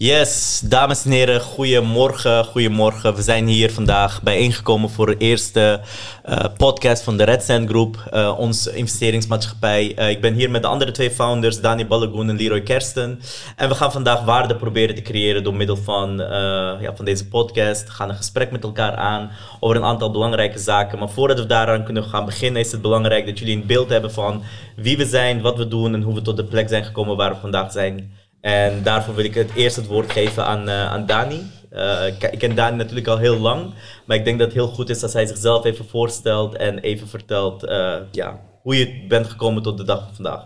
Yes, dames en heren, goedemorgen, goedemorgen. We zijn hier vandaag bijeengekomen voor de eerste uh, podcast van de Red Sand Group, uh, onze investeringsmaatschappij. Uh, ik ben hier met de andere twee founders, Dani Balagoen en Leroy Kersten. En we gaan vandaag waarde proberen te creëren door middel van, ja, van deze podcast. We gaan een gesprek met elkaar aan over een aantal belangrijke zaken. Maar voordat we daaraan kunnen gaan beginnen, is het belangrijk dat jullie een beeld hebben van wie we zijn, wat we doen en hoe we tot de plek zijn gekomen waar we vandaag zijn. En daarvoor wil ik het eerst het woord geven aan, uh, aan Dani. Uh, ik ken Dani natuurlijk al heel lang, maar ik denk dat het heel goed is als hij zichzelf even voorstelt en even vertelt uh, ja, hoe je bent gekomen tot de dag van vandaag.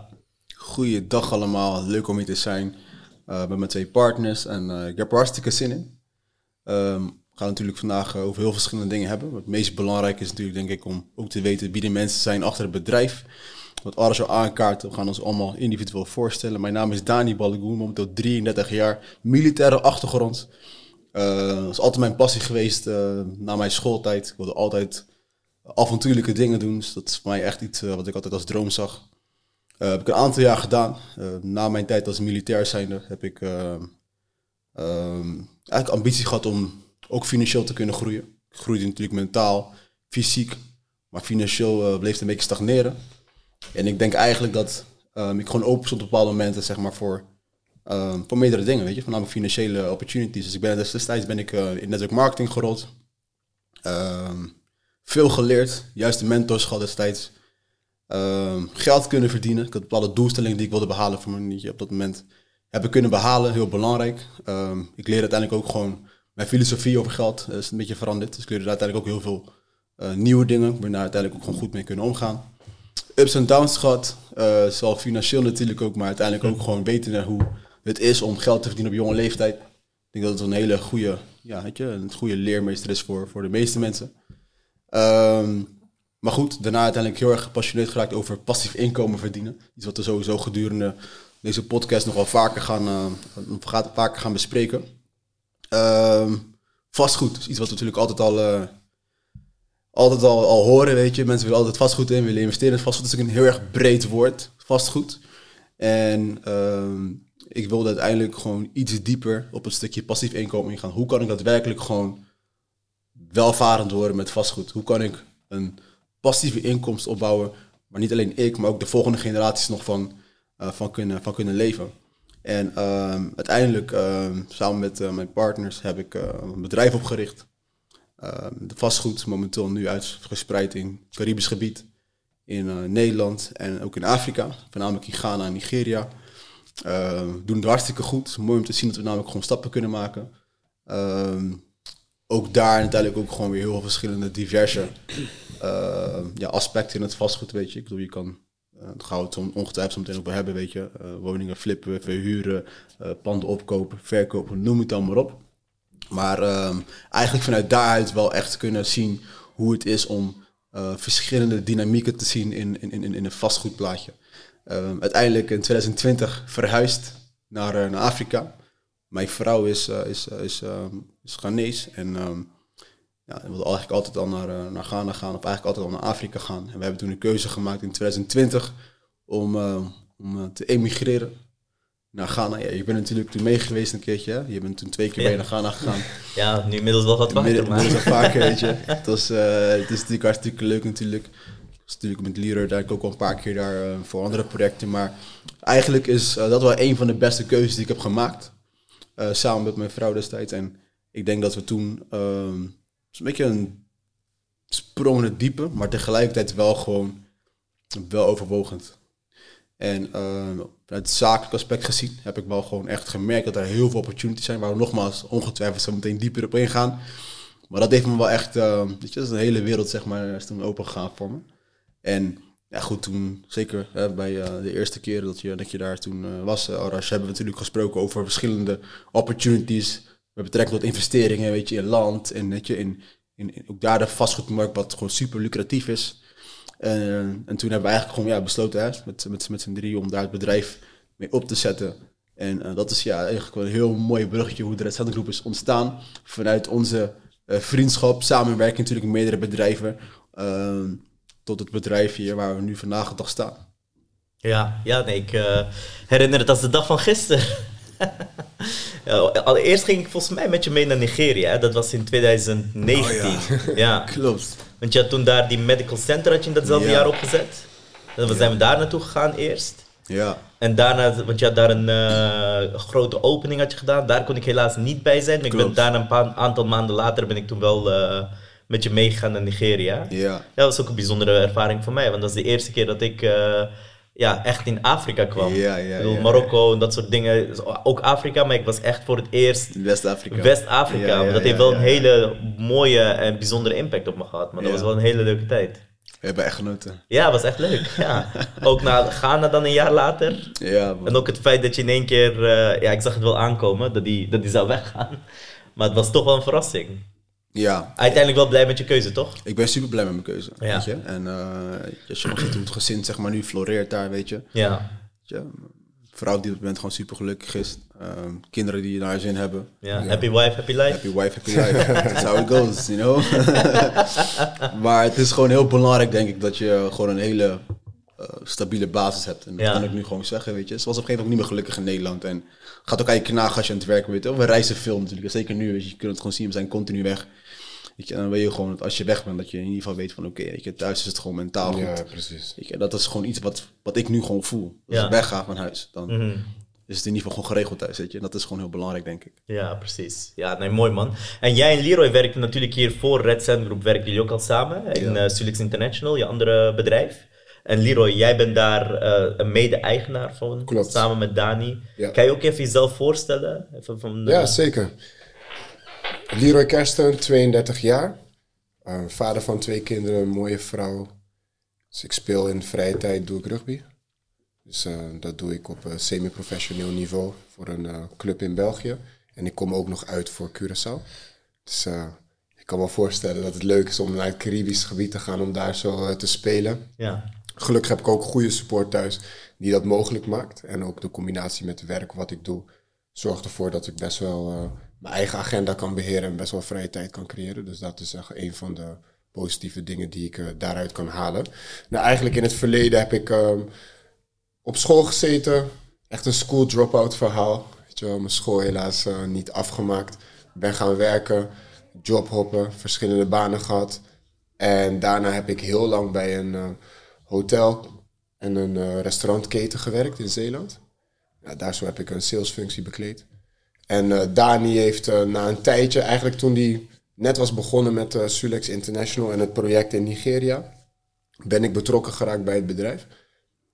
Goeiedag allemaal, leuk om hier te zijn met mijn twee partners en ik heb er hartstikke zin in. Um, we gaan natuurlijk vandaag over heel verschillende dingen hebben. Het meest belangrijke is natuurlijk denk ik om ook te weten wie de mensen zijn achter het bedrijf wat alles al aankaarten. We gaan ons allemaal individueel voorstellen. Mijn naam is Dani Balagoen, momenteel 33 jaar, militaire achtergrond. Uh, dat is altijd mijn passie geweest uh, na mijn schooltijd. Ik wilde altijd avontuurlijke dingen doen. Dus dat is voor mij echt iets uh, wat ik altijd als droom zag. heb ik een aantal jaar gedaan. na mijn tijd als militair zijnde heb ik eigenlijk ambitie gehad om ook financieel te kunnen groeien. Ik groeide natuurlijk mentaal, fysiek, maar financieel bleef het een beetje stagneren. En ik denk eigenlijk dat um, ik gewoon open stond op bepaalde momenten, zeg maar, voor, um, voor meerdere dingen, weet je. Voornamelijk financiële opportunities. Dus ik ben destijds ben ik uh, in network marketing gerold. Um, veel geleerd, juist de mentors gehad destijds. geld kunnen verdienen. Ik had bepaalde doelstellingen die ik wilde behalen voor me op dat moment. Heb ik kunnen behalen, heel belangrijk. ik leerde uiteindelijk ook gewoon mijn filosofie over geld. is een beetje veranderd. Dus ik leerde uiteindelijk ook heel veel uh, nieuwe dingen. Daar uiteindelijk ook gewoon goed mee kunnen omgaan ups en downs gehad. Uh, zowel financieel natuurlijk ook, maar uiteindelijk ook gewoon weten naar hoe het is om geld te verdienen op jonge leeftijd. Ik denk dat het een hele goede, ja, weet je, een goede leermeester is voor, voor de meeste mensen. Um, maar goed, daarna uiteindelijk heel erg gepassioneerd geraakt over passief inkomen verdienen. Iets wat we sowieso gedurende deze podcast nog wel vaker gaan, uh, vaker gaan bespreken. Um, vastgoed is iets wat we natuurlijk altijd al uh, altijd al, al horen, weet je. Mensen willen altijd vastgoed in, willen investeren in vastgoed. Is een heel erg breed woord, vastgoed. En uh, ik wilde uiteindelijk gewoon iets dieper op een stukje passief inkomen ingaan. Hoe kan ik daadwerkelijk gewoon welvarend worden met vastgoed? Hoe kan ik een passieve inkomst opbouwen, maar niet alleen ik, maar ook de volgende generaties nog van, uh, van, kunnen, van kunnen leven? En uh, uiteindelijk, ehm, samen met uh, mijn partners, heb ik eh, een bedrijf opgericht. Ehm, de vastgoed momenteel nu uitgespreid in het Caribisch gebied, in uh, Nederland en ook in Afrika, voornamelijk in Ghana en Nigeria. Uh, doen het hartstikke goed. Mooi om te zien dat we namelijk gewoon stappen kunnen maken. Uh, ook daar uiteindelijk ook gewoon weer heel veel verschillende diverse ja, aspecten in het vastgoed, weet je. Ik bedoel, je kan uh, gaan we het ongetwijfeld meteen over hebben, weet je. Uh, woningen flippen, verhuren, panden opkopen, verkopen, noem het dan maar op. Maar ehm, eigenlijk vanuit daaruit wel echt kunnen zien hoe het is om uh, verschillende dynamieken te zien in, in, in, in een vastgoedplaatje. Um, uiteindelijk in 2020 verhuisd naar, uh, naar Afrika. Mijn vrouw is, uh, is, is, is Ghanese en ja, wilde eigenlijk altijd al naar, naar Ghana gaan of eigenlijk altijd al naar Afrika gaan. En we hebben toen een keuze gemaakt in 2020 om, om te emigreren naar Ghana. Ja, je bent natuurlijk toen mee geweest een keertje. Hè? Je bent toen twee keer ja. naar Ghana gegaan. Ja, nu inmiddels wel wat vaker. Maar. Inmiddels vaker, weet je. Het, was, uh, het is natuurlijk hartstikke leuk natuurlijk. Ik was natuurlijk met Leader daar ook al een paar keer daar uh, voor andere projecten. Maar eigenlijk is uh, dat wel een van de beste keuzes die ik heb gemaakt. samen met mijn vrouw destijds. En ik denk dat we toen ehm, een beetje een sprong in het diepe. Maar tegelijkertijd wel gewoon wel overwogend. En vanuit het zakelijk aspect gezien heb ik wel gewoon echt gemerkt dat er heel veel opportunities zijn. Waar we nogmaals ongetwijfeld zo meteen dieper op ingaan. Maar dat heeft me wel echt, uh, weet je, dat is een hele wereld zeg maar, is toen open gegaan voor me. En ja goed, toen zeker bij uh, de eerste keer dat je, dat je daar toen uh, was, Arash, hebben we natuurlijk gesproken over verschillende opportunities. Met betrekking tot investeringen, weet je, in land en weet je, in, in ook daar de vastgoedmarkt wat gewoon super lucratief is. En, en toen hebben we eigenlijk gewoon ja, besloten hè, met, met, met z'n drie om daar het bedrijf mee op te zetten. En uh, dat is ja, eigenlijk wel een heel mooi bruggetje hoe de Red Groep is ontstaan. Vanuit onze uh, vriendschap, samenwerking natuurlijk met meerdere bedrijven. Uh, tot het bedrijf hier waar we nu vandaag de dag staan. Ja, ja nee, ik herinner het als de dag van gisteren. Ja, allereerst ging ik volgens mij met je mee naar Nigeria. hè. Dat was in 2019. Oh, ja. Klopt. Want je had toen daar die medical center had je in datzelfde Ja. jaar opgezet. Dan zijn we daar naartoe gegaan eerst. Ja. En daarna, want je had daar een eh, grote opening had je gedaan. Daar kon ik helaas niet bij zijn. Maar ik ben daarna een paar aantal maanden later ben ik toen wel eh, met je meegegaan naar Nigeria. Ja. Dat was ook een bijzondere ervaring voor mij. Want dat is de eerste keer dat ik eh, ja, echt in Afrika kwam. Ja, ja, ik bedoel, ja. Marokko en dat soort dingen. Ook Afrika, maar ik was echt voor het eerst West-Afrika. West-Afrika. Dat heeft wel een hele mooie en bijzondere impact op me gehad. Maar dat was wel een hele leuke tijd. We hebben echt genoten. Ja, was echt leuk. Ja. ook naar Ghana dan een jaar later. Ja, man. En ook het feit dat je in één keer... eh, ja, ik zag het wel aankomen, dat die, dat die zou weggaan. Maar het was toch wel een verrassing. Ja. Uiteindelijk wel blij met je keuze, toch? Ik ben super blij met mijn keuze. Ja. Weet je? En eh, als je nog ziet hoe het gezin zeg maar, nu floreert daar, weet je. Ja. Weet je? Vrouw die op het moment gewoon super gelukkig is. Ehm, kinderen die naar zin hebben. ja. Happy wife, happy life. Happy wife, happy life. That's how it goes, you know. maar het is gewoon heel belangrijk, denk ik, dat je gewoon een hele eh, stabiele basis hebt. En dat Ja. kan ik nu gewoon zeggen, weet je. Ze was op een gegeven moment niet meer gelukkig in Nederland. En gaat ook aan je knagen als je aan het werken bent. We reizen veel natuurlijk. Zeker nu, weet je, je kunt het gewoon zien, we zijn continu weg. Weet je, en dan weet je gewoon dat als je weg bent, dat je in ieder geval weet van oké, weet je, thuis is het gewoon mentaal goed. Ja, precies. Weet je, dat is gewoon iets wat, wat ik nu gewoon voel. Als Ja. ik wegga van huis, dan Mhm. is het in ieder geval gewoon geregeld thuis, weet je. En dat is gewoon heel belangrijk, denk ik. Ja, precies. Ja, nee, mooi man. En jij en Leroy werkten natuurlijk hier voor Red Sand Group, werken jullie ook al samen in Ja. eh Sulix International, je andere bedrijf. En Leroy, jij bent daar eh, een mede-eigenaar van, Klopt. samen met Dani. Ja. Kan je ook even jezelf voorstellen? Even van, eh, Ja, zeker. Leroy Kersten, 32 jaar. Eh, vader van twee kinderen, een mooie vrouw. Dus ik speel in vrije tijd, doe ik rugby. Dus eh, dat doe ik op eh, semi-professioneel niveau voor een club in België. En ik kom ook nog uit voor Curaçao. Dus ik kan me voorstellen dat het leuk is om naar het Caribisch gebied te gaan om daar zo te spelen. ja. Gelukkig heb ik ook goede support thuis die dat mogelijk maakt. En ook de combinatie met het werk wat ik doe zorgt ervoor dat ik best wel mijn eigen agenda kan beheren en best wel vrije tijd kan creëren. Dus dat is echt een van de positieve dingen die ik eh, daaruit kan halen. Nou, eigenlijk in het verleden heb ik ehm, op school gezeten. Echt een school drop-out verhaal. Weet je wel, mijn school helaas eh, niet afgemaakt. Ben gaan werken, jobhoppen, verschillende banen gehad. En daarna heb ik heel lang bij een eh, hotel en een restaurantketen gewerkt in Zeeland. Ja, daar zo heb ik een salesfunctie bekleed. En eh, Dani heeft eh, na een tijdje, eigenlijk toen hij net was begonnen met eh, Sulex International en het project in Nigeria, ben ik betrokken geraakt bij het bedrijf.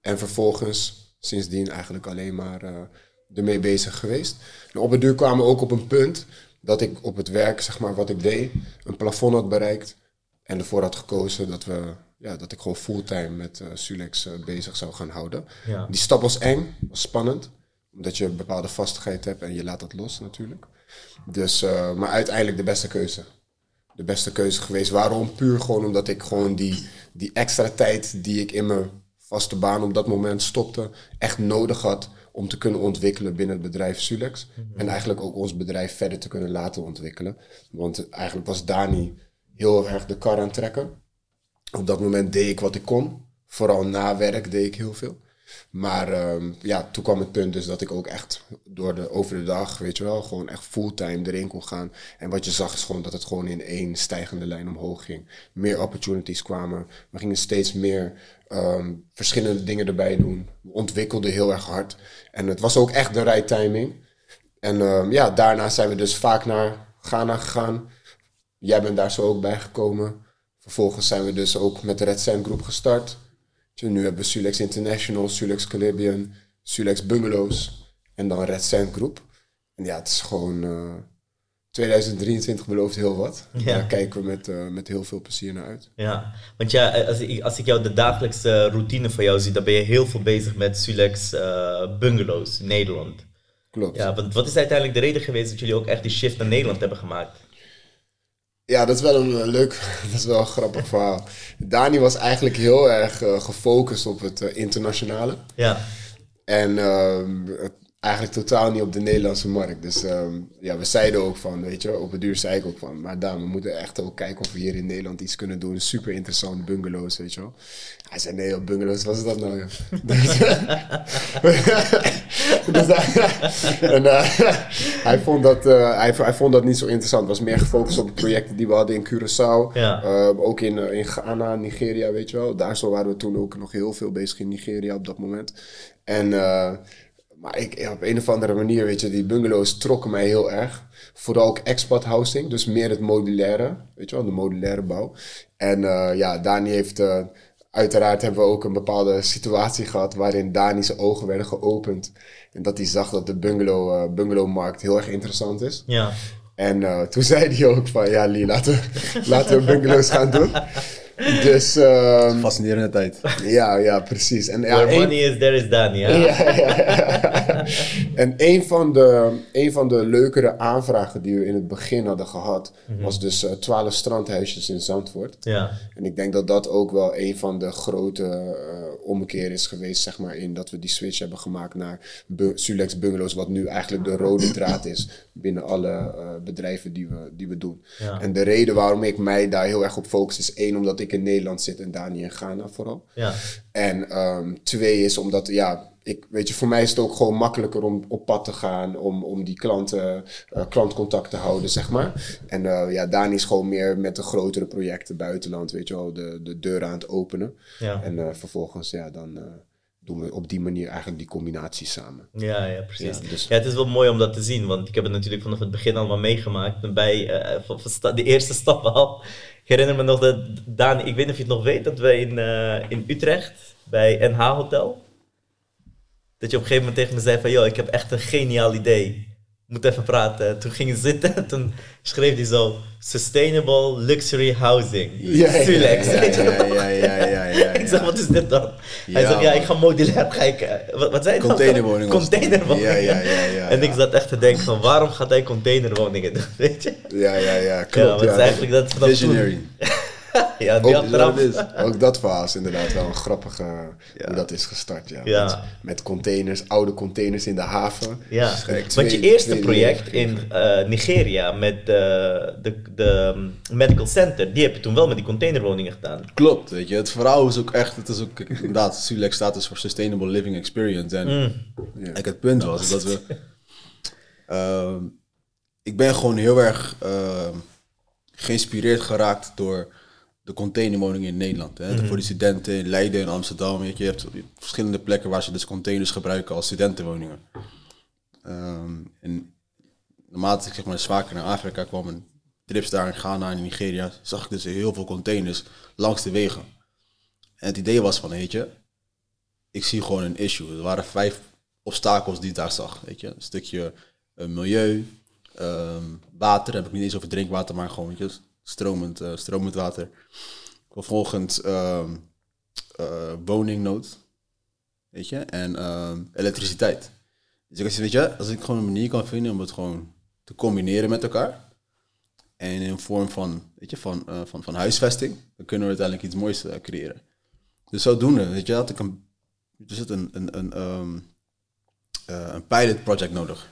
En vervolgens sindsdien eigenlijk alleen maar ermee bezig geweest. En op het duur kwamen we ook op een punt dat ik op het werk, zeg maar, wat ik deed, een plafond had bereikt. En ervoor had gekozen dat, we, ja, dat ik gewoon fulltime met Sulex bezig zou gaan houden. Ja. Die stap was eng, was spannend. Omdat je een bepaalde vastigheid hebt en je laat dat los natuurlijk. Dus, eh, maar uiteindelijk de beste keuze. De beste keuze geweest. Waarom? Puur gewoon omdat ik gewoon die, die extra tijd die ik in mijn vaste baan op dat moment stopte, echt nodig had om te kunnen ontwikkelen binnen het bedrijf Sulex. En eigenlijk ook ons bedrijf verder te kunnen laten ontwikkelen. Want eigenlijk was Dani heel erg de kar aan het trekken. Op dat moment deed ik wat ik kon. Vooral na werk deed ik heel veel. Maar ehm, ja, toen kwam het punt dus dat ik ook echt door de, over de dag, weet je wel, gewoon echt fulltime erin kon gaan. En wat je zag is gewoon dat het gewoon in één stijgende lijn omhoog ging. Meer opportunities kwamen. We gingen steeds meer ehm, verschillende dingen erbij doen. We ontwikkelden heel erg hard. En het was ook echt de right timing. En ehm, ja, daarna zijn we dus vaak naar Ghana gegaan. Jij bent daar zo ook bij gekomen. Vervolgens zijn we dus ook met de Red Sand Groep gestart. Dus nu hebben we Sulex International, Sulex Caribbean, Sulex Bungalows en dan Red Sand Groep. En ja, het is gewoon... eh, 2023 belooft heel wat. Ja. Daar kijken we met, eh, met heel veel plezier naar uit. Ja, want ja, eh, als ik, als ik jou de dagelijkse routine van jou zie, dan ben je heel veel bezig met Sulex eh, bungalows in Nederland. Klopt. Ja, want wat is uiteindelijk de reden geweest dat jullie ook echt die shift naar Nederland hebben gemaakt? Ja, dat is wel een eh, leuk, dat is wel een grappig verhaal. Dani was eigenlijk heel erg eh, gefocust op het eh, internationale. Ja, En ehm, eigenlijk totaal niet op de Nederlandse markt. Dus ehm, ja, we zeiden ook van, weet je, op het duur zei ik ook van, maar Daan, we moeten echt ook kijken of we hier in Nederland iets kunnen doen. Super interessant, bungalows, weet je wel. Hij zei, nee, bungalows, wat is dat nou? joh?" Dus, hij, en, eh, hij, vond dat, eh, hij, hij vond dat niet zo interessant. Het was meer gefocust op de projecten die we hadden in Curaçao. Ja. Eh, ook in, eh, in Ghana, Nigeria, weet je wel. Daar zo waren we toen ook nog heel veel bezig in Nigeria op dat moment. En, eh, maar ik, op een of andere manier, weet je, die bungalows trokken mij heel erg. Vooral ook expat housing, dus meer het modulaire, weet je wel, de modulaire bouw. En eh, ja, Dani heeft, eh, uiteraard hebben we ook een bepaalde situatie gehad waarin Dani's ogen werden geopend. En dat hij zag dat de bungalow, eh, bungalowmarkt heel erg interessant is. Ja. En eh, toen zei hij ook van, ja Lee, laten we, laten we bungalows gaan doen. Dus ehm, Fascinerende tijd. ja, ja, precies. En, ja, Where één- money is, there is Dani. Ja. ja, ja, ja. En een van, de, een van de leukere aanvragen die we in het begin hadden gehad, was dus eh, 12 strandhuisjes in Zandvoort. Ja. En ik denk dat dat ook wel een van de grote eh ommekeer is geweest, zeg maar, in dat we die switch hebben gemaakt naar bu- Sulex Bungalows, wat nu eigenlijk de rode draad is binnen alle eh, bedrijven die we, die we doen. Ja. En de reden waarom ik mij daar heel erg op focus is één, omdat ik in Nederland zit en Dani in Ghana vooral. Ja. En ehm, twee is omdat, ja, ik, weet je, voor mij is het ook gewoon makkelijker om op pad te gaan, om, om die klanten, eh, klantcontact te houden, zeg maar. En eh, ja, Dani is gewoon meer met de grotere projecten buitenland, weet je wel, de, de deuren aan het openen. Ja. En eh, vervolgens, ja, dan doen we op die manier eigenlijk die combinatie samen. Ja, ja, precies. Ja, dus- Ja, het is wel mooi om dat te zien, want ik heb het natuurlijk vanaf het begin allemaal meegemaakt. Bij van- van sta- de eerste stappen al. Ik herinner me nog dat Daan, ik weet niet of je het nog weet, dat we in, in Utrecht bij NH Hotel, dat je op een gegeven moment tegen me zei van, joh, ik heb echt een geniaal idee. Moet even praten. Toen ging je zitten en toen schreef hij zo, Sustainable Luxury Housing. Ja, ja, Sulex, Ja, weet je ja, ja, ja, ja, ja, Ik zeg, wat is dit dan? Hij zegt, ja, ik ga modulair kijken. Wat, wat zei je dan? Containerwoning was het. Containerwoningen. Ja, ja, ja, ja, En ik zat echt te denken van, waarom gaat hij containerwoningen doen, weet je? Ja, ja, ja, klopt. ja, ja, eigenlijk dat Visionary. Ja, die Ook, dat is. ook dat verhaal is inderdaad wel een grappige Ja. hoe dat is gestart. Ja. Ja. Met, met containers, oude containers in de haven. Ja, Dus want je eerste project in eh, Nigeria met eh, de, de um, medical center, die heb je toen wel met die containerwoningen gedaan. Klopt, weet je. Het verhaal is ook echt, het is ook inderdaad, Sulex staat dus voor Sustainable Living Experience. En Mm. Het punt was dat we. ehm, ik ben gewoon heel erg ehm, geïnspireerd geraakt door de containerwoningen in Nederland. Hè? Voor die studenten in Leiden en Amsterdam. Weet je, je hebt verschillende plekken waar ze dus containers gebruiken als studentenwoningen. Ehm, en naarmate ik zeg maar vaker naar Afrika kwam en trips daar in Ghana en in Nigeria, zag ik dus heel veel containers langs de wegen. En het idee was van, weet je, ik zie gewoon een issue. Er waren vijf obstakels die ik daar zag. Weet je? Een stukje eh, milieu, ehm, water, heb ik niet eens over drinkwater, maar gewoon weet je, stromend, eh, stromend water. Vervolgens ehm, eh, woningnood, weet je, en ehm, elektriciteit. Dus ik weet je, als ik gewoon een manier kan vinden om het gewoon te combineren met elkaar, en in vorm van, weet je, van, eh, van, van huisvesting, dan kunnen we uiteindelijk iets moois creëren. Dus zodoende, weet je, had ik een, er zit een, een, een, eh, een pilot project nodig.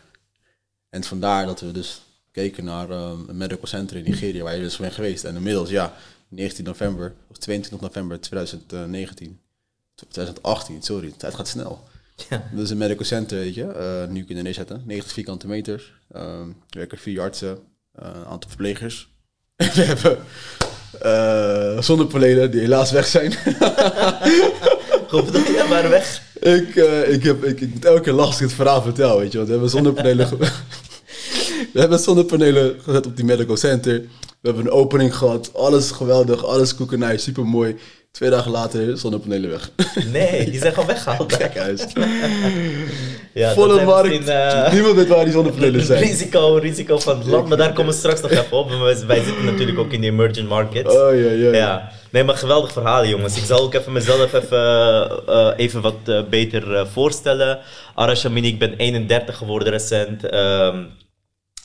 En vandaar dat we dus keken naar ehm, een medical center in Nigeria, waar je dus bent geweest. En inmiddels, ja, 19 november, of 22 november 2019, 2018, sorry, de tijd gaat snel. Ja. Dat is een medical center, weet je, eh, nu kunnen neerzetten. 90 vierkante meters, er werken vier artsen, eh, een aantal verplegers. we hebben eh zonnepanelen die helaas weg zijn. Goed weg. Ik, eh, ik, heb, ik, ik moet elke keer lastig het verhaal vertellen, weet je. Want we hebben zonnepanelen, we hebben zonnepanelen gezet op die medical center. We hebben een opening gehad. Alles geweldig, alles koekenij, super mooi. Twee dagen later, zonnepanelen weg. Nee, die zijn gewoon weggehaald. Kijk huis. Ja, Volle zijn markt. eh, Niemand weet waar die zonnepanelen zijn. Risico, risico van het land, maar daar komen we straks nog even op. Wij, wij zitten natuurlijk ook in de emerging markets. Oh ja, ja. Ja, nee, maar geweldig verhalen, jongens. Ik zal ook even mezelf even, eh, even wat eh, beter eh, voorstellen. Arash Amini, ik ben 31 geworden recent. Ehm,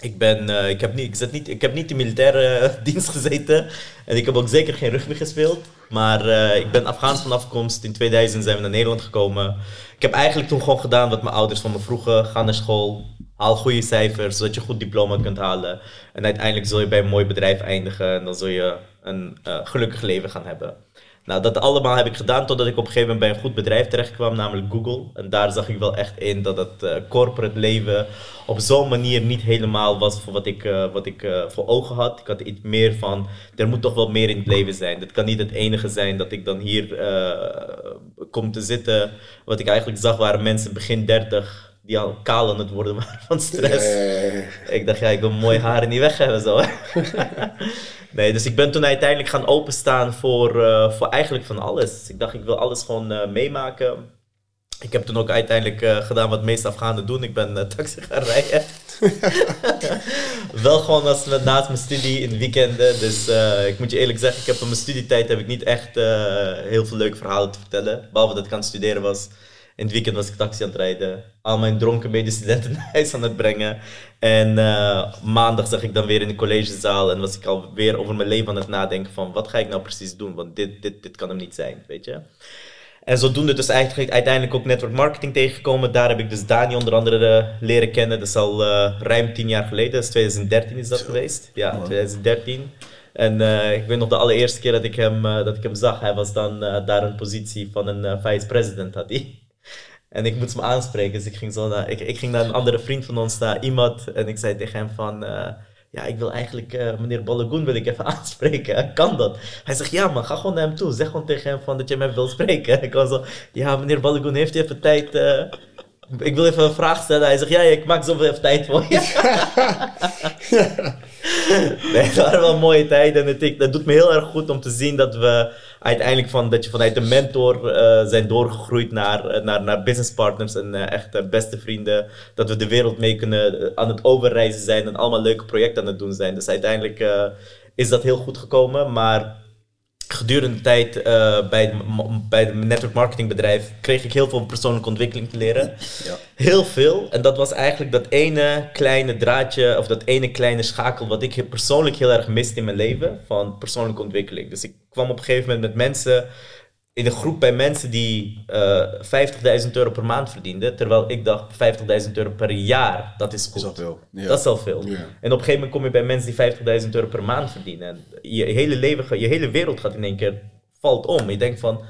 Ik, ben, eh, ik, heb niet, ik, zit niet, ik heb niet in militaire dienst gezeten. En ik heb ook zeker geen rugby gespeeld. Maar eh, ik ben Afghaans van afkomst. In 2000 zijn we naar Nederland gekomen. Ik heb eigenlijk toen gewoon gedaan wat mijn ouders van me vroegen. Ga naar school, haal goede cijfers, zodat je goed diploma kunt halen. En uiteindelijk zul je bij een mooi bedrijf eindigen. En dan zul je een eh, gelukkig leven gaan hebben. Nou, dat allemaal heb ik gedaan totdat ik op een gegeven moment bij een goed bedrijf terecht kwam, namelijk Google. En daar zag ik wel echt in dat het eh, corporate leven op zo'n manier niet helemaal was voor wat ik, eh, wat ik eh, voor ogen had. Ik had iets meer van, er moet toch wel meer in het leven zijn. Dit kan niet het enige zijn dat ik dan hier kom te zitten. Wat ik eigenlijk zag waren mensen begin 30 die al kaal aan het worden waren van stress. Ik dacht, ja, ik wil mooie haren niet weg hebben zo. nee, dus ik ben toen uiteindelijk gaan openstaan voor, eh, voor eigenlijk van alles. Ik dacht, ik wil alles gewoon eh, meemaken. Ik heb toen ook uiteindelijk eh, gedaan wat de meeste Afghanen doen. Ik ben taxi gaan rijden. Wel gewoon als, naast mijn studie in weekenden. Dus ik moet je eerlijk zeggen, ik heb van mijn studietijd heb ik niet echt heel veel leuke verhalen te vertellen. Behalve dat ik aan het studeren was. In het weekend was ik taxi aan het rijden. Al mijn dronken medestudenten naar huis aan het brengen. En eh, maandag zag ik dan weer in de collegezaal. En was ik alweer over mijn leven aan het nadenken van... Wat ga ik nou precies doen? Want dit, dit, dit kan hem niet zijn, weet je. En zodoende dus eigenlijk uiteindelijk ook network marketing tegengekomen. Daar heb ik dus Dani onder andere eh, leren kennen. Dat is al eh, ruim tien jaar geleden. Dat is 2013 is dat geweest. Ja, 2013. En ik weet nog de allereerste keer dat ik hem, dat ik hem zag. Hij was dan daar een positie van een eh, vice-president had hij. En ik moest hem aanspreken. Dus ik ging, zo naar, ik, ik ging naar een andere vriend van ons, naar iemand. En ik zei tegen hem van... eh, ja, ik wil eigenlijk eh, meneer Balagoen wil ik even aanspreken. Kan dat? Hij zegt, ja man, ga gewoon naar hem toe. Zeg gewoon tegen hem van dat je hem wil spreken. Ik was zo, ja meneer Balagoen, heeft u even tijd... eh, ik wil even een vraag stellen. Hij zegt, ja, ik maak zoveel even tijd voor je. nee, dat waren wel mooie tijden. En dat doet me heel erg goed om te zien dat we uiteindelijk van, dat je vanuit de mentor eh, zijn doorgegroeid naar, eh, naar, naar businesspartners en eh, echt beste vrienden. Dat we de wereld mee kunnen aan het overreizen zijn en allemaal leuke projecten aan het doen zijn. Dus uiteindelijk is dat heel goed gekomen. Maar gedurende de tijd eh, bij, m- bij het network marketing bedrijf kreeg ik heel veel persoonlijke ontwikkeling te leren. Ja. Heel veel. En dat was eigenlijk dat ene kleine draadje of dat ene kleine schakel wat ik persoonlijk heel erg miste in mijn leven van persoonlijke ontwikkeling. Dus ik kwam op een gegeven moment met mensen in een groep bij mensen die eh 50.000 euro per maand verdienden. Terwijl ik dacht 50.000 euro per jaar, dat is goed. Is al veel. Ja. Dat is al veel. Ja. En op een gegeven moment kom je bij mensen die 50.000 euro per maand verdienen. En je hele leven, je hele wereld gaat in één keer, valt om. Je denkt van,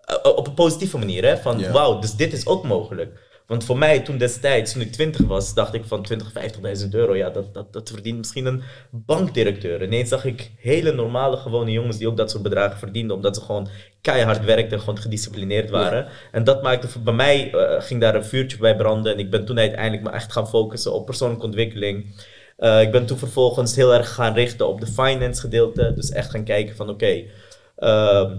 eh, op een positieve manier, hè? Van Ja. wauw, dus dit is ook mogelijk. Want voor mij toen destijds, toen ik 20 was, dacht ik van 20, 50.000 euro, ja, dat, dat, dat verdient misschien een bankdirecteur. Ineens zag ik hele normale, gewone jongens die ook dat soort bedragen verdienden, omdat ze gewoon keihard werkten en gewoon gedisciplineerd waren. En dat maakte, voor- bij mij eh, ging daar een vuurtje bij branden en ik ben toen uiteindelijk me echt gaan focussen op persoonlijke ontwikkeling. Eh, ik ben toen vervolgens heel erg gaan richten op de finance gedeelte, dus echt gaan kijken van oké, ehm,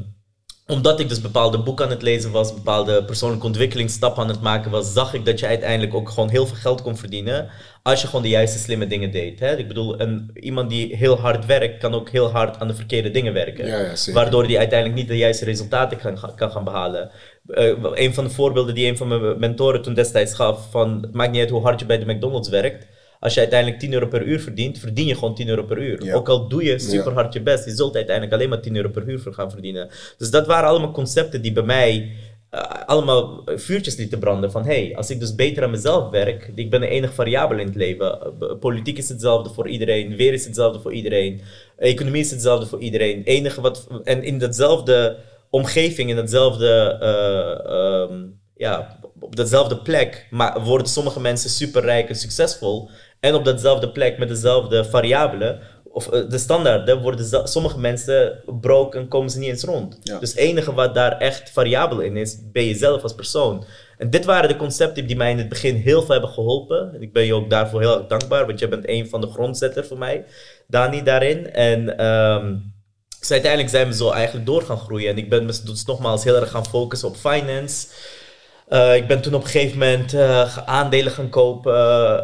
omdat ik dus bepaalde boeken aan het lezen was, bepaalde persoonlijke ontwikkelingsstappen aan het maken was, zag ik dat je uiteindelijk ook gewoon heel veel geld kon verdienen als je gewoon de juiste slimme dingen deed. Hè? Ik bedoel, een, iemand die heel hard werkt, kan ook heel hard aan de verkeerde dingen werken. Ja, ja, zeker. waardoor hij uiteindelijk niet de juiste resultaten kan, kan gaan behalen. Eh, een van de voorbeelden die een van mijn mentoren toen destijds gaf, van het maakt niet uit hoe hard je bij de McDonald's werkt. Als je uiteindelijk 10 euro per uur verdient, verdien je gewoon 10 euro per uur. Ja. Ook al doe je super hard je best, je zult uiteindelijk alleen maar 10 euro per uur voor gaan verdienen. Dus dat waren allemaal concepten die bij mij eh, allemaal vuurtjes lieten branden. Van hey, als ik dus beter aan mezelf werk, ik ben de enige variabele in het leven. Eh, Politiek is hetzelfde voor iedereen, weer is hetzelfde voor iedereen, economie is hetzelfde voor iedereen. Enige wat, en in datzelfde omgeving, in datzelfde. eh, ehm, ja, op datzelfde plek maar worden sommige mensen superrijk en succesvol. En op datzelfde plek met dezelfde variabelen, of eh, de standaarden, worden sommige mensen broke en komen ze niet eens rond. Ja. Dus het enige wat daar echt variabel in is, ben je zelf als persoon. En dit waren de concepten die mij in het begin heel veel hebben geholpen. En ik ben je ook daarvoor heel erg dankbaar, want jij bent een van de grondzetters voor mij, Dani, daarin. En dus uiteindelijk zijn we zo eigenlijk door gaan groeien. En ik ben me dus nogmaals heel erg gaan focussen op finance. Eh, ik ben toen op een gegeven moment eh, aandelen gaan kopen.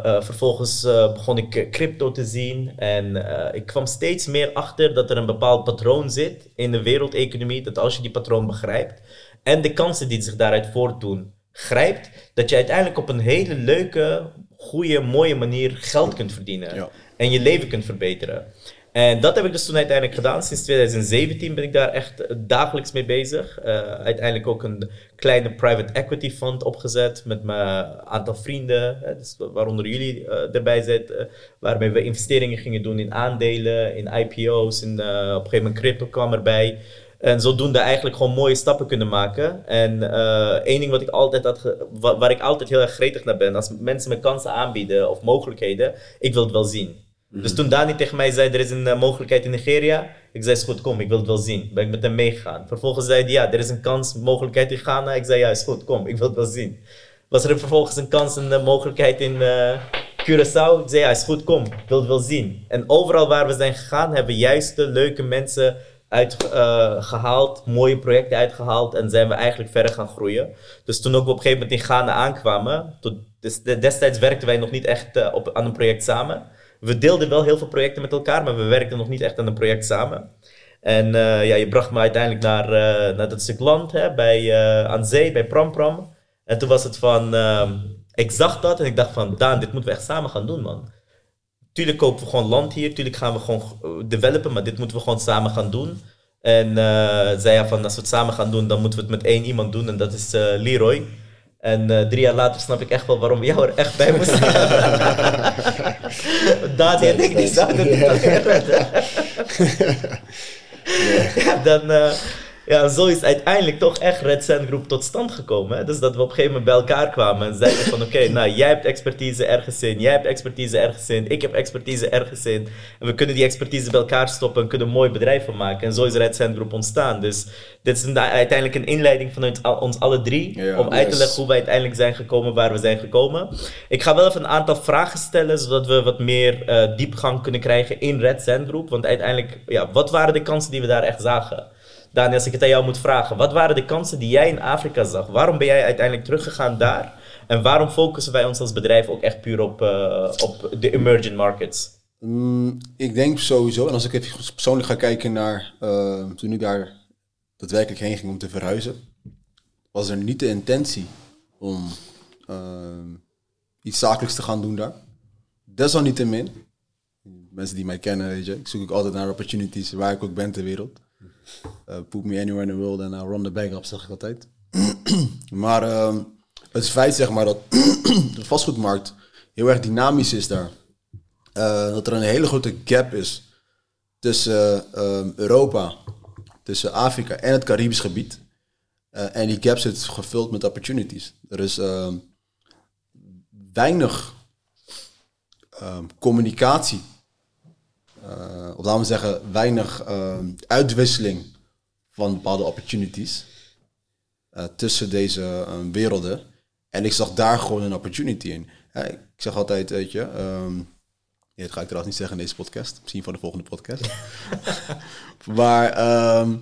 Eh, vervolgens begon ik crypto te zien. En ik kwam steeds meer achter dat er een bepaald patroon zit in de wereldeconomie. Dat als je die patroon begrijpt en de kansen die zich daaruit voortdoen, grijpt, dat je uiteindelijk op een hele leuke, goede, mooie manier geld kunt verdienen. Ja. En je leven kunt verbeteren. En dat heb ik dus toen uiteindelijk gedaan. Sinds 2017 ben ik daar echt eh, dagelijks mee bezig. Eh, uiteindelijk ook een kleine private equity fund opgezet met mijn aantal vrienden, hè, dus waaronder jullie eh, erbij zitten, waarmee we investeringen gingen doen in aandelen, in IPO's, in, op een gegeven moment crypto kwam erbij. En zodoende eigenlijk gewoon mooie stappen kunnen maken. En één ding wat ik altijd had ge- wa- waar ik altijd heel erg gretig naar ben, als mensen me kansen aanbieden of mogelijkheden, ik wil het wel zien. Dus toen Dani tegen mij zei, er is een eh, mogelijkheid in Nigeria. Ik zei, is goed, kom, ik wil het wel zien. Ben ik met hem meegegaan. Vervolgens zei hij, ja, er is een kans, mogelijkheid in Ghana. Ik zei, ja, is goed, kom, ik wil het wel zien. Was er vervolgens een kans, een eh, mogelijkheid in eh, Curaçao? Ik zei, ja, is goed, kom, ik wil het wel zien. En overal waar we zijn gegaan, hebben we juist de leuke mensen uitgehaald, mooie projecten uitgehaald en zijn we eigenlijk verder gaan groeien. Dus toen ook we op een gegeven moment in Ghana aankwamen, destijds werkten wij nog niet echt op, aan een project samen. We deelden wel heel veel projecten met elkaar, maar we werkten nog niet echt aan een project samen. En eh, ja, je bracht me uiteindelijk naar, eh, naar dat stuk land hè, bij, eh, aan zee, bij Pram Pram. En toen was het van, ehm, ik zag dat en ik dacht van, Daan, dit moeten we echt samen gaan doen, man. Tuurlijk kopen we gewoon land hier, tuurlijk gaan we gewoon developen, maar dit moeten we gewoon samen gaan doen. En zei ja van, als we het samen gaan doen, dan moeten we het met één iemand doen en dat is Leroy. En drie jaar later snap ik echt wel waarom we jou er echt bij moesten hebben. Dani en ik, zouden niet. Redden. Ja, dan, eh, ja, zo is uiteindelijk toch echt Red Sand Group tot stand gekomen. Hè? Dus dat we op een gegeven moment bij elkaar kwamen en zeiden van oké, nou jij hebt expertise ergens in, jij hebt expertise ergens in, ik heb expertise ergens in. En we kunnen die expertise bij elkaar stoppen en kunnen een mooi bedrijf van maken. En zo is Red Sand Group ontstaan. Dus dit is een, uiteindelijk een inleiding vanuit al- ons alle drie Ja, om uit te leggen hoe wij uiteindelijk zijn gekomen waar we zijn gekomen. Ik ga wel even een aantal vragen stellen, zodat we wat meer eh, diepgang kunnen krijgen in Red Sand Group. Want uiteindelijk, ja, wat waren de kansen die we daar echt zagen? Daniel, als ik het aan jou moet vragen, wat waren de kansen die jij in Afrika zag? Waarom ben jij uiteindelijk teruggegaan daar? En waarom focussen wij ons als bedrijf ook echt puur op, eh, op de emerging markets? Mm, ik denk sowieso, en als ik even persoonlijk ga kijken naar eh, toen ik daar daadwerkelijk heen ging om te verhuizen, was er niet de intentie om eh, iets zakelijks te gaan doen daar. Desalniettemin, mensen die mij kennen, weet je, ik zoek altijd naar opportunities waar ik ook ben ter wereld. Eh put me anywhere in the world and I'll run the bag up, zeg ik altijd. maar ehm, het feit zeg maar dat de vastgoedmarkt heel erg dynamisch is daar. Eh, dat er een hele grote gap is tussen ehm, Europa, tussen Afrika en het Caribisch gebied. En die gap zit gevuld met opportunities. Er is ehm, weinig communicatie. Eh, of laten we zeggen, weinig ehm, uitwisseling van bepaalde opportunities eh, tussen deze werelden. En ik zag daar gewoon een opportunity in. Ik zeg altijd, weet je, ja, dat ga ik trouwens niet zeggen in deze podcast. Misschien voor de volgende podcast. maar ehm,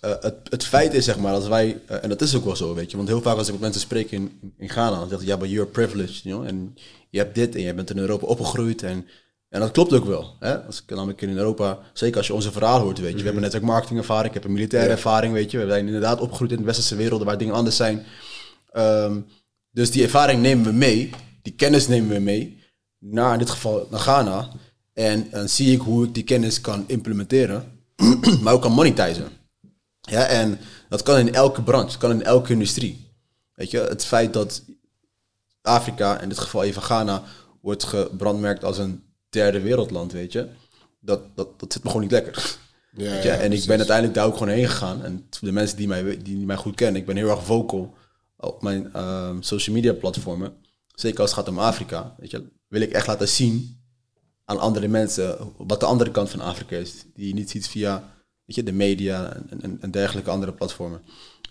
eh, het, het feit is, zeg maar, dat wij... eh, en dat is ook wel zo, weet je. Want heel vaak als ik met mensen spreek in, in Ghana... dan zeggen ze, ja, but you're privileged, you know. En je hebt dit en je bent in Europa opgegroeid. En, en dat klopt ook wel. Hè? Als ik namelijk in Europa... Zeker als je onze verhaal hoort, weet je. We hebben net ook marketingervaring. Ik heb een militaire ervaring, weet je. We zijn inderdaad opgegroeid in de westerse werelden... waar dingen anders zijn. Ehm, dus die ervaring nemen we mee. Die kennis nemen we mee naar in dit geval naar Ghana. En dan zie ik hoe ik die kennis kan implementeren, maar ook kan monetizen. Ja, en dat kan in elke branche, kan in elke industrie. Weet je, het feit dat Afrika, in dit geval even Ghana, wordt gebrandmerkt als een derde wereldland, weet je, dat, dat, dat zit me gewoon niet lekker. Ja, Weet je? ja, en ik ben uiteindelijk daar ook gewoon heen gegaan. En de mensen die mij, die mij goed kennen, ik ben heel erg vocal op mijn ehm, social media platformen. Zeker als het gaat om Afrika. Weet je, wil ik echt laten zien aan andere mensen wat de andere kant van Afrika is. Die je niet ziet via weet je, de media en, en, en dergelijke andere platformen.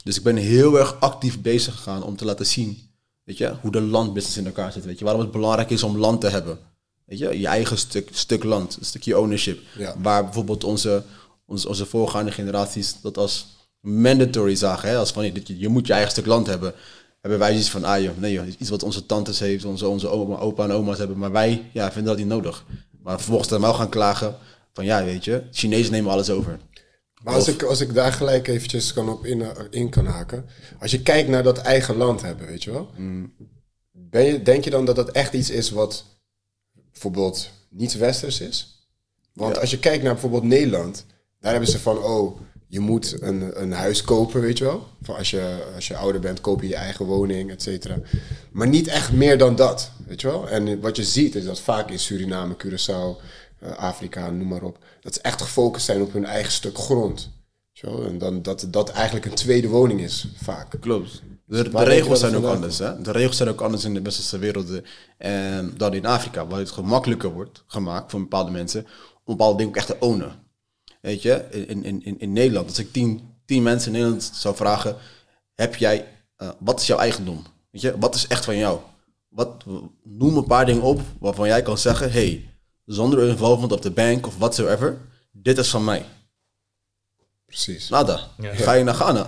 Dus ik ben heel erg actief bezig gegaan om te laten zien weet je, hoe de landbusiness in elkaar zit. Weet je, waarom het belangrijk is om land te hebben. Weet je, je eigen stuk, stuk land, een stukje ownership. Ja. Waar bijvoorbeeld onze, onze, onze voorgaande generaties dat als mandatory zagen. Hè? Als van, je, je moet je eigen stuk land hebben. Hebben wij iets van, ah joh, nee joh, iets wat onze tantes heeft, onze, onze oma, opa en oma's hebben. Maar wij ja, vinden dat niet nodig. Maar vervolgens dan wel gaan klagen van, ja weet je, Chinezen nemen alles over. Maar als ik, als ik daar gelijk eventjes kan op in, in kan haken. Als je kijkt naar dat eigen land hebben, weet je wel. ben je, denk je dan dat dat echt iets is wat bijvoorbeeld niet westers is? Want als je kijkt naar bijvoorbeeld Nederland, daar hebben ze van, oh, je moet een, een huis kopen, weet je wel. Van als, je, als je ouder bent, koop je je eigen woning, et cetera. Maar niet echt meer dan dat, weet je wel. En wat je ziet is dat vaak in Suriname, Curaçao, eh, Afrika, noem maar op, dat ze echt gefocust zijn op hun eigen stuk grond. En dan dat dat eigenlijk een tweede woning is, vaak. Klopt. De, de regels zijn ook anders. Hè? De regels zijn ook anders in de westerse werelden en dan in Afrika, waar het gemakkelijker wordt gemaakt voor bepaalde mensen om bepaalde dingen ook echt te ownen. Weet je, in, in, in, in Nederland, als ik tien, tien mensen in Nederland zou vragen, heb jij, eh, wat is jouw eigendom? Weet je, wat is echt van jou? Wat, noem een paar dingen op waarvan jij kan zeggen, hey, zonder involvement of the bank of whatsoever, dit is van mij. Precies. Nada. Ja. Ga je naar Ghana.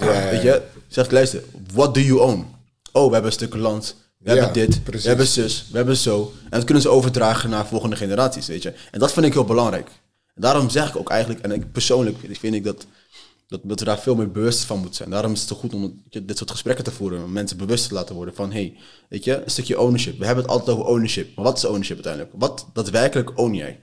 ja, Weet je, zeg luister, what do you own? Oh, we hebben een stuk land, we Ja, hebben dit, precies. we hebben zus, we hebben zo. En dat kunnen ze overdragen naar volgende generaties, weet je. En dat vind ik heel belangrijk. En daarom zeg ik ook eigenlijk, en ik persoonlijk vind ik dat, dat, dat we daar veel meer bewust van moeten zijn. Daarom is het zo goed om dit soort gesprekken te voeren, om mensen bewust te laten worden van, hey, weet je, een stukje ownership. We hebben het altijd over ownership, maar wat is ownership uiteindelijk? Wat daadwerkelijk own jij?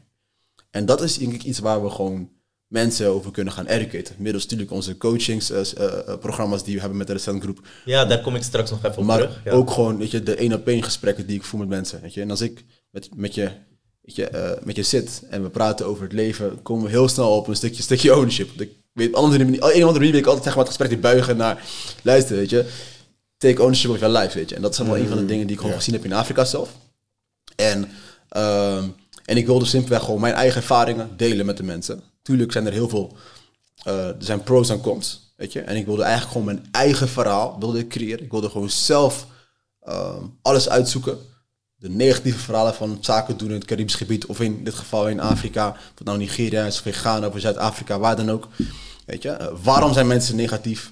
En dat is denk ik iets waar we gewoon mensen over kunnen gaan educaten. Middels natuurlijk onze coachingsprogramma's die we hebben met de Recent Groep. Ja, daar kom ik straks nog even op Maar terug. Ja. ook gewoon weet je, de één op één gesprekken die ik voer met mensen. Weet je. En als ik met, met, je, weet je, eh, met je zit en we praten over het leven, komen we heel snel op een stukje, stukje ownership. Ik weet, op een andere manier, op een of andere manier wil ik altijd zeggen, maar het gesprek die buigen naar, luister, weet je, take ownership of your life, weet je. En dat is wel een van de dingen die ik gewoon ja. gezien heb in Afrika zelf. En, ehm, en ik wilde simpelweg gewoon mijn eigen ervaringen delen met de mensen. Tuurlijk zijn er heel veel, eh, er zijn pros en cons, weet je. En ik wilde eigenlijk gewoon mijn eigen verhaal wilde creëren. Ik wilde gewoon zelf ehm, alles uitzoeken. De negatieve verhalen van zaken doen in het Caribisch gebied, of in dit geval in Afrika, of nou Nigeria is, of in Ghana, of in Zuid-Afrika, waar dan ook. Weet je, Eh, waarom zijn mensen negatief?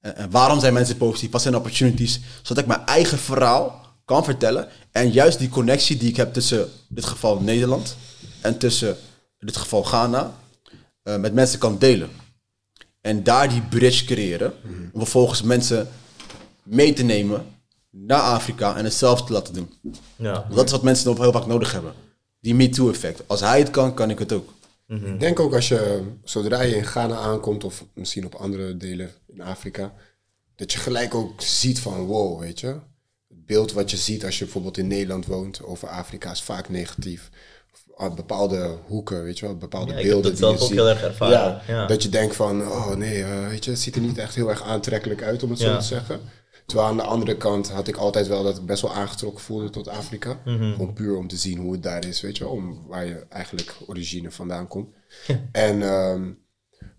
En, waarom zijn mensen positief? Wat zijn de opportunities? Zodat ik mijn eigen verhaal kan vertellen. En juist die connectie die ik heb tussen dit geval Nederland en tussen dit geval Ghana eh, met mensen kan delen. En daar die bridge creëren. Om vervolgens mensen mee te nemen naar Afrika en hetzelfde te laten doen. ja. Dat is wat mensen nog heel vaak nodig hebben. Die MeToo-effect. Als hij het kan, kan ik het ook. Ik denk ook als je, zodra je in Ghana aankomt, of misschien op andere delen in Afrika, dat je gelijk ook ziet van wow, weet je. Het beeld wat je ziet als je bijvoorbeeld in Nederland woont over Afrika is vaak negatief. Of bepaalde hoeken, weet je wel, bepaalde Ja, beelden dat die je zelf ook ziet. heel erg ervaren, Ja, ja. Dat je denkt van, oh nee, eh, weet je, het ziet er niet echt heel erg aantrekkelijk uit om het zo te zeggen. Terwijl aan de andere kant had ik altijd wel dat ik best wel aangetrokken voelde tot Afrika. Mhm. Gewoon puur om te zien hoe het daar is, weet je wel. Om waar je eigenlijk origine vandaan komt. En ehm,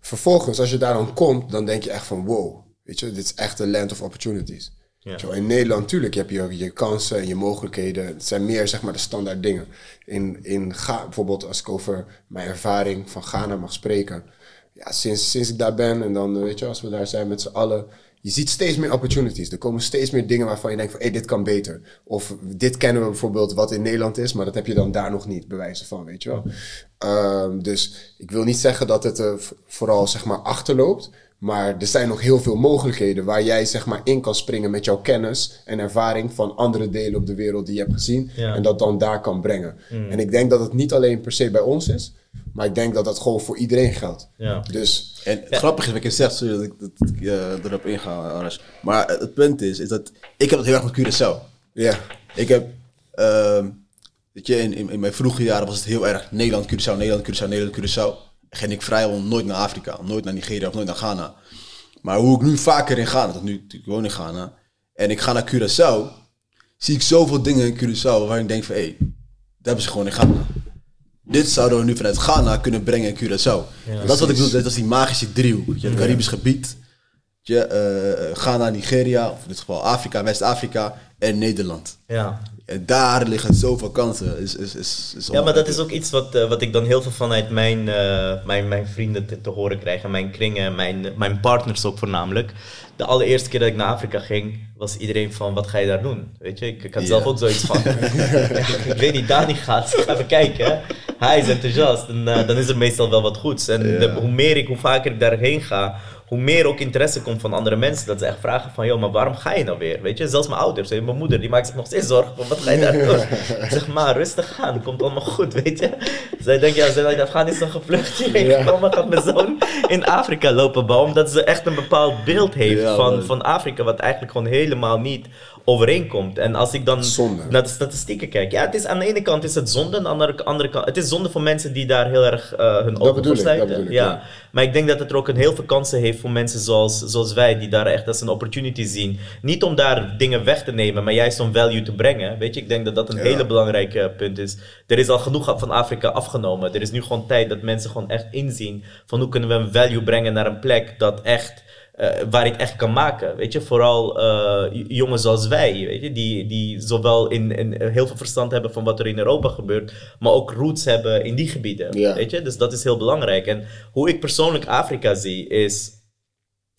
vervolgens, als je daar dan komt, dan denk je echt van wow. Weet je, dit is echt een land of opportunities. Ja. Wel, In Nederland, natuurlijk, heb je je kansen en je mogelijkheden. Het zijn meer, zeg maar, de standaard dingen. In, in Ga bijvoorbeeld, als ik over mijn ervaring van Ghana mag spreken. Ja, sinds, sinds ik daar ben en dan, eh, weet je, als we daar zijn met z'n allen. Je ziet steeds meer opportunities. Er komen steeds meer dingen waarvan je denkt van, hé, dit kan beter. Of dit kennen we bijvoorbeeld wat in Nederland is, maar dat heb je dan daar nog niet, bewijzen van, weet je wel. Ehm, dus ik wil niet zeggen dat het eh, vooral, zeg maar, achterloopt. Maar er zijn nog heel veel mogelijkheden waar jij zeg maar in kan springen met jouw kennis en ervaring van andere delen op de wereld die je hebt gezien. Ja. En dat dan daar kan brengen. En ik denk dat het niet alleen per se bij ons is, maar ik denk dat dat gewoon voor iedereen geldt. Ja. Dus En het grappige is wat je zegt, sorry dat ik, dat ik eh, erop inga, Arash. Maar het punt is, is dat ik heb het heel erg met Curaçao. ja, Ik heb, ehm, weet je, in, in, in mijn vroege jaren was het heel erg Nederland, Curaçao, Nederland, Curaçao, Nederland, Curaçao. Ging ik vrijwel nooit naar Afrika, nooit naar Nigeria of nooit naar Ghana. Maar hoe ik nu vaker in Ghana, dat nu ik woon in Ghana, en ik ga naar Curaçao, zie ik zoveel dingen in Curaçao waar ik denk van, hé, hey, dat hebben ze gewoon in Ghana. Dit zouden we nu vanuit Ghana kunnen brengen in Curaçao. dat is wat ik bedoel, dat is die magische driehoek. je, Het Caribisch gebied, je, eh, Ghana, Nigeria, of in dit geval Afrika, West-Afrika en Nederland. Ja. En daar liggen zoveel kansen. Is, is, is, is Ja, maar dat is ook iets wat, eh, wat ik dan heel veel vanuit mijn, eh, mijn, mijn vrienden te, te horen krijg. En mijn kringen, mijn, mijn partners ook voornamelijk. De allereerste keer dat ik naar Afrika ging, was iedereen van, wat ga je daar doen? Weet je, ik, ik had zelf ook zoiets van, ja, ik weet niet, Dani gaat, ga even kijken. Hij is enthousiast en eh, dan is er meestal wel wat goeds. En de- hoe meer ik, hoe vaker ik daarheen ga, hoe meer ook interesse komt van andere mensen, dat ze echt vragen van, joh, maar waarom ga je nou weer? Weet je, zelfs mijn ouders, mijn moeder, die maakt zich nog steeds zorgen van, wat ga je daar doen? Ik zeg, maar rustig aan, komt allemaal goed, weet je. Zij denken, ja, ze zijn uit Afghanistan gevlucht hierheen Ja. gekomen, gaat mijn zoon in Afrika lopen bouwen, omdat ze echt een bepaald beeld heeft Ja, van, man. van Afrika, wat eigenlijk gewoon helemaal niet overeenkomt. En als ik dan Zonde. naar de statistieken kijk, ja, het is aan de ene kant is het zonde, aan de andere, andere kant, het is zonde voor mensen die daar heel erg eh, hun ogen voor sluiten. ik, ja. ja. Maar ik denk dat het er ook een heel veel kansen heeft voor mensen zoals, zoals wij, die daar echt als een opportunity zien. Niet om daar dingen weg te nemen, maar juist om value te brengen. Weet je, ik denk dat dat een Ja. hele belangrijke punt is. Er is al genoeg van Afrika afgenomen. Er is nu gewoon tijd dat mensen gewoon echt inzien van hoe kunnen we een value brengen naar een plek dat echt eh, waar het echt kan maken. Weet je, vooral eh, jongens zoals wij, weet je, die, die zowel in, in heel veel verstand hebben van wat er in Europa gebeurt, maar ook roots hebben in die gebieden. Ja. Weet je, dus dat is heel belangrijk. En hoe ik persoonlijk Afrika zie, is,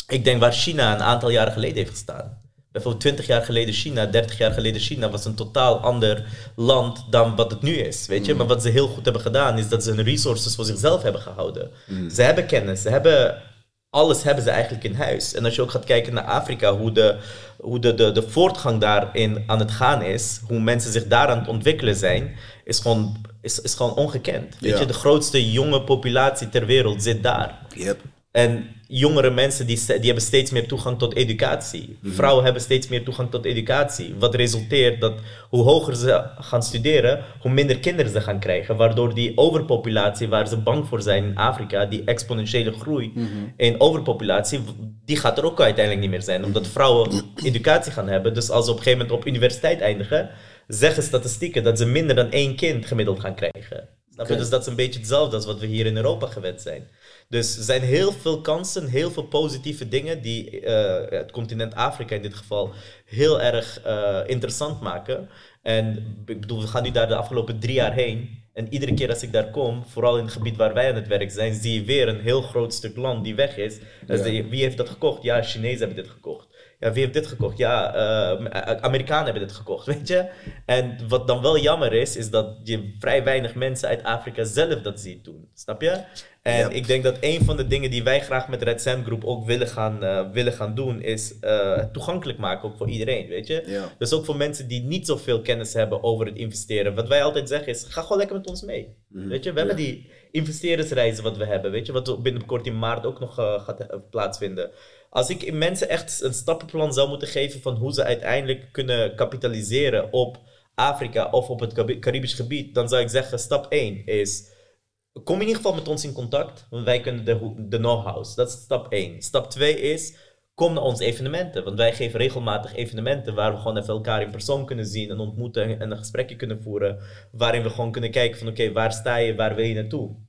ik denk waar China een aantal jaren geleden heeft gestaan. Bijvoorbeeld 20 jaar geleden China, 30 jaar geleden China was een totaal ander land dan wat het nu is. Weet je? Maar wat ze heel goed hebben gedaan is dat ze hun resources voor zichzelf hebben gehouden. Ze hebben kennis, ze hebben alles hebben ze eigenlijk in huis. En als je ook gaat kijken naar Afrika, hoe de, hoe de, de, de voortgang daarin aan het gaan is, hoe mensen zich daar aan het ontwikkelen zijn, is gewoon, is, is gewoon ongekend. Weet Ja. je, de grootste jonge populatie ter wereld zit daar. Yep. En jongere mensen die, die hebben steeds meer toegang tot educatie. Vrouwen hebben steeds meer toegang tot educatie. Wat resulteert dat hoe hoger ze gaan studeren, hoe minder kinderen ze gaan krijgen. Waardoor die overpopulatie, waar ze bang voor zijn in Afrika, die exponentiële groei in overpopulatie, die gaat er ook uiteindelijk niet meer zijn. Omdat vrouwen educatie gaan hebben. Dus als ze op een gegeven moment op universiteit eindigen, zeggen statistieken dat ze minder dan één kind gemiddeld gaan krijgen. Snap je? Oké. Dus dat is een beetje hetzelfde als wat we hier in Europa gewend zijn. Dus er zijn heel veel kansen, heel veel positieve dingen die eh, het continent Afrika in dit geval heel erg eh, interessant maken. En ik bedoel, we gaan nu daar de afgelopen drie jaar heen. En iedere keer als ik daar kom, vooral in het gebied waar wij aan het werk zijn, zie je weer een heel groot stuk land die weg is. Dan Ja. wie heeft dat gekocht? Ja, Chinezen hebben dit gekocht. Ja, wie heeft dit gekocht? Ja, eh, Amerikanen hebben dit gekocht, weet je? En wat dan wel jammer is, is dat je vrij weinig mensen uit Afrika zelf dat ziet doen. Snap je? En ik denk dat een van de dingen die wij graag met Red Sand Group ook willen gaan, eh, willen gaan doen, is eh, toegankelijk maken ook voor iedereen, weet je? Ja. Dus ook voor mensen die niet zoveel kennis hebben over het investeren. Wat wij altijd zeggen is, ga gewoon lekker met ons mee. Weet je, we hebben die investeerdersreizen wat we hebben, weet je, wat binnenkort in maart ook nog eh, gaat eh, plaatsvinden. Als ik mensen echt een stappenplan zou moeten geven van hoe ze uiteindelijk kunnen kapitaliseren op Afrika of op het Caribi- Caribisch gebied, dan zou ik zeggen, stap 1 is, kom in ieder geval met ons in contact, want wij kunnen de, de know-hows. Dat is stap 1. Stap 2 is, kom naar onze evenementen, want wij geven regelmatig evenementen waar we gewoon even elkaar in persoon kunnen zien en ontmoeten en een gesprekje kunnen voeren, waarin we gewoon kunnen kijken van oké, waar sta je, waar wil je naartoe?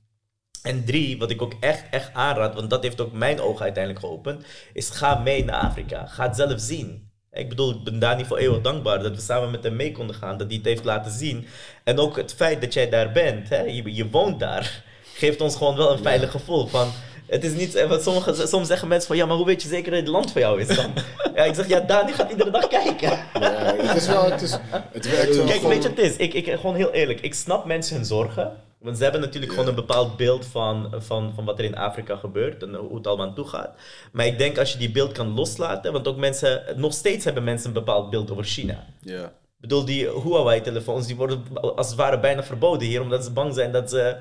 En drie, wat ik ook echt, echt aanraad, want dat heeft ook mijn ogen uiteindelijk geopend, is ga mee naar Afrika. Ga het zelf zien. Ik bedoel, ik ben daar niet voor eeuwig dankbaar dat we samen met hem mee konden gaan, dat hij het heeft laten zien. En ook het feit dat jij daar bent, hè, je, je woont daar, geeft ons gewoon wel een veilig gevoel van... Het is niet, eh, wat sommige, soms zeggen mensen van, ja, maar hoe weet je zeker dat het land voor jou is dan? ja, ik zeg, ja, Dani gaat iedere dag kijken. Ja, het is wel, het, is, het werkt wel Kijk, gewoon- weet je wat het is? Ik, ik, gewoon heel eerlijk, ik snap mensen hun zorgen. Want ze hebben natuurlijk gewoon een bepaald beeld van, van, van wat er in Afrika gebeurt en hoe het allemaal aan toe gaat. Maar ik denk als je die beeld kan loslaten, want ook mensen, nog steeds hebben mensen een bepaald beeld over China. Ja. Ik bedoel, die Huawei-telefoons die worden als het ware bijna verboden hier, omdat ze bang zijn dat ze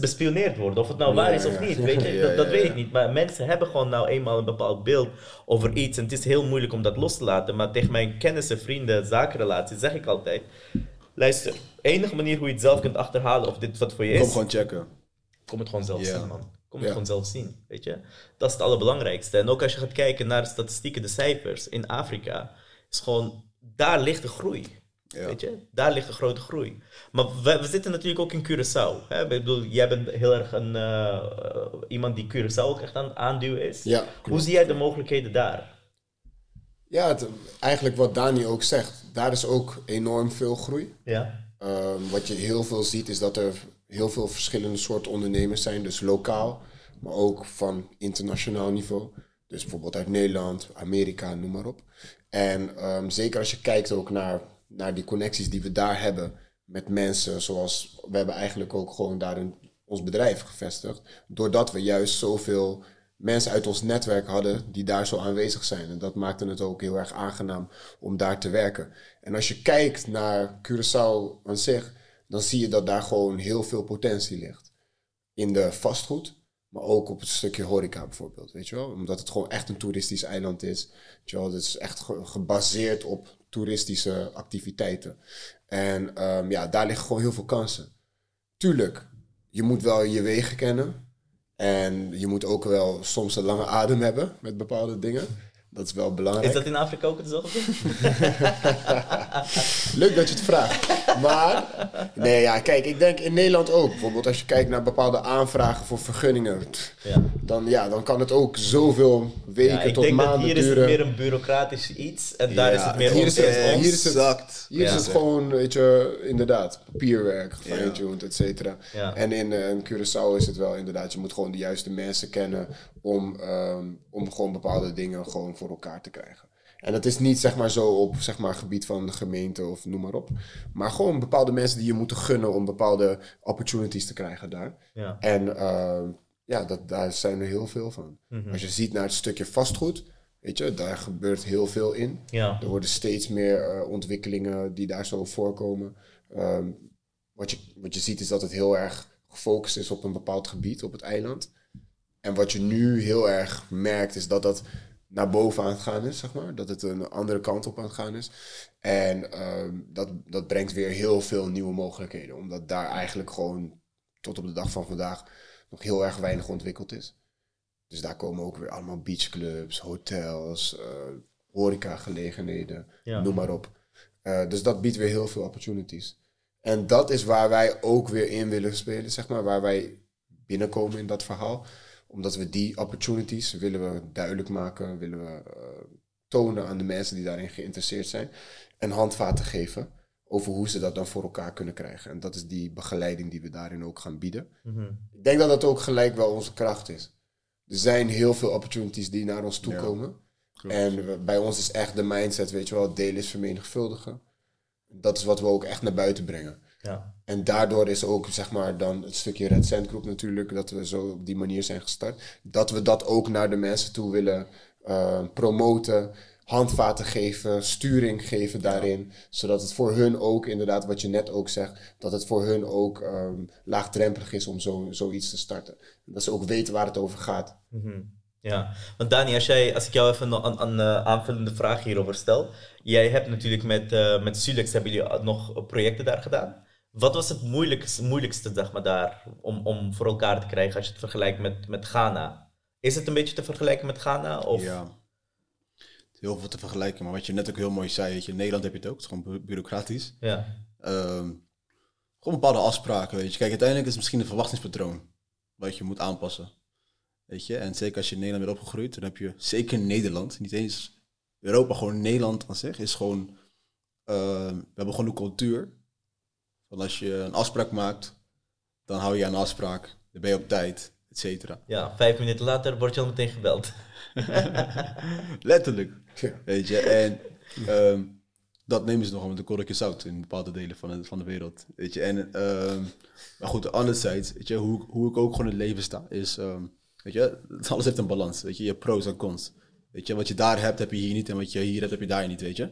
bespioneerd worden. Of het nou waar Ja, is of ja. niet, weet je, Ja, dat, dat weet ik niet. Maar mensen hebben gewoon nou eenmaal een bepaald beeld over iets en het is heel moeilijk om dat los te laten. Maar tegen mijn kennissen, vrienden, zakenrelaties zeg ik altijd, luister, de enige manier hoe je het zelf kunt achterhalen of dit wat voor je Kom is, gewoon checken. kom het gewoon zelf zien, man. Kom het Ja. gewoon zelf zien, weet je. Dat is het allerbelangrijkste. En ook als je gaat kijken naar de statistieken, de cijfers in Afrika, is gewoon, daar ligt de groei. Ja. Weet je, daar ligt de grote groei. Maar we, we zitten natuurlijk ook in Curaçao. Hè? Ik bedoel, jij bent heel erg een, eh, eh, iemand die Curaçao ook echt aan het aanduwen is. Ja, Hoe zie jij de mogelijkheden daar? Ja, het- eigenlijk wat Dani ook zegt, daar is ook enorm veel groei. Ja. Ehm, wat je heel veel ziet is dat er heel veel verschillende soorten ondernemers zijn. Dus lokaal, maar ook van internationaal niveau. Dus bijvoorbeeld uit Nederland, Amerika, noem maar op. En ehm, zeker als je kijkt ook naar, naar die connecties die we daar hebben met mensen. Zoals we hebben eigenlijk ook gewoon daar een, ons bedrijf gevestigd. Doordat we juist zoveel mensen uit ons netwerk hadden die daar zo aanwezig zijn. En dat maakte het ook heel erg aangenaam om daar te werken. En als je kijkt naar Curaçao aan zich, dan zie je dat daar gewoon heel veel potentie ligt. In de vastgoed, maar ook op het stukje horeca bijvoorbeeld, weet je wel. Omdat het gewoon echt een toeristisch eiland is. Weet je wel, het is echt ge- gebaseerd op toeristische activiteiten. En ehm, ja, daar liggen gewoon heel veel kansen. Tuurlijk, je moet wel je wegen kennen. En je moet ook wel soms een lange adem hebben met bepaalde dingen. Dat is wel belangrijk. Is dat in Afrika ook hetzelfde? Leuk dat je het vraagt. Maar, nee, ja, kijk, ik denk in Nederland ook. Bijvoorbeeld als je kijkt naar bepaalde aanvragen voor vergunningen. Ja. Dan, ja, dan kan het ook zoveel weken Ja, ik tot denk dat maanden hier is het duren. meer een bureaucratisch iets en daar is het meer hier ons is het- hier is het- Exact. Hier is het gewoon, weet je, inderdaad, papierwerk, gefine-tuned, et cetera. Ja. En in, eh, in Curaçao is het wel inderdaad, je moet gewoon de juiste mensen kennen om, ehm, om gewoon bepaalde dingen gewoon voor elkaar te krijgen. En dat is niet zeg maar zo op zeg maar, gebied van de gemeente of noem maar op. Maar gewoon bepaalde mensen die je moeten gunnen om bepaalde opportunities te krijgen daar. Ja. En ehm, ja, dat, daar zijn er heel veel van. Mhm. Als je ziet naar het stukje vastgoed, weet je, daar gebeurt heel veel in. Ja. Er worden steeds meer eh, ontwikkelingen die daar zo voorkomen. Ehm, wat, je, wat je ziet is dat het heel erg gefocust is op een bepaald gebied, op het eiland. En wat je nu heel erg merkt is dat dat naar boven aan het gaan is, zeg maar. Dat het een andere kant op aan het gaan is. En ehm, dat, dat brengt weer heel veel nieuwe mogelijkheden. Omdat daar eigenlijk gewoon tot op de dag van vandaag nog heel erg weinig ontwikkeld is. Dus daar komen ook weer allemaal beachclubs, hotels, eh horecagelegenheden, Ja. noem maar op. Eh, dus dat biedt weer heel veel opportunities. En dat is waar wij ook weer in willen spelen, zeg maar. Waar wij binnenkomen in dat verhaal. Omdat we die opportunities willen we duidelijk maken, willen we eh, tonen aan de mensen die daarin geïnteresseerd zijn. En handvaten geven over hoe ze dat dan voor elkaar kunnen krijgen. En dat is die begeleiding die we daarin ook gaan bieden. Mhm. Ik denk dat dat ook gelijk wel onze kracht is. Er zijn heel veel opportunities die naar ons toe Ja. komen. En we- bij ons is echt de mindset, weet je wel, delen is vermenigvuldigen. Dat is wat we ook echt naar buiten brengen. Ja. En daardoor is ook, zeg maar, dan het stukje Red Sand Group natuurlijk, dat we zo op die manier zijn gestart. Dat we dat ook naar de mensen toe willen eh, promoten, handvaten geven, sturing geven daarin. Zodat het voor hun ook, inderdaad, wat je net ook zegt, dat het voor hun ook ehm, laagdrempelig is om zo, zoiets te starten. Dat ze ook weten waar het over gaat. Mhm. Ja, want Dani, als, jij, als ik jou even een, een eh, aanvullende vraag hierover stel. Jij hebt natuurlijk met, eh met Sulex hebben jullie nog projecten daar gedaan. Wat was het moeilijkste, moeilijkste zeg maar, daar om, om voor elkaar te krijgen als je het vergelijkt met, met Ghana? Is het een beetje te vergelijken met Ghana? Of? Ja. Heel veel te vergelijken, maar wat je net ook heel mooi zei, weet je, in Nederland heb je het ook, het is gewoon bu- bureaucratisch. Ja. Ehm, gewoon bepaalde afspraken, weet je. Kijk, uiteindelijk is het misschien een verwachtingspatroon wat je moet aanpassen. Weet je, en zeker als je in Nederland bent opgegroeid, dan heb je zeker Nederland, niet eens Europa, gewoon Nederland aan zich, is gewoon, ehm, we hebben gewoon een cultuur van als je een afspraak maakt, dan hou je aan de afspraak, dan ben je op tijd, et cetera. ja, vijf minuten later word je al meteen gebeld. Letterlijk. Ja. Weet je, en ehm, dat nemen ze nogal met een korreltje zout in bepaalde delen van de, van de wereld. Weet je, en, ehm, maar goed, anderzijds, weet je, hoe, hoe ik ook gewoon in het leven sta, is, ehm, weet je, alles heeft een balans. Weet je, je hebt pros en cons. Weet je, wat je daar hebt, heb je hier niet, en wat je hier hebt, heb je daar niet, weet je.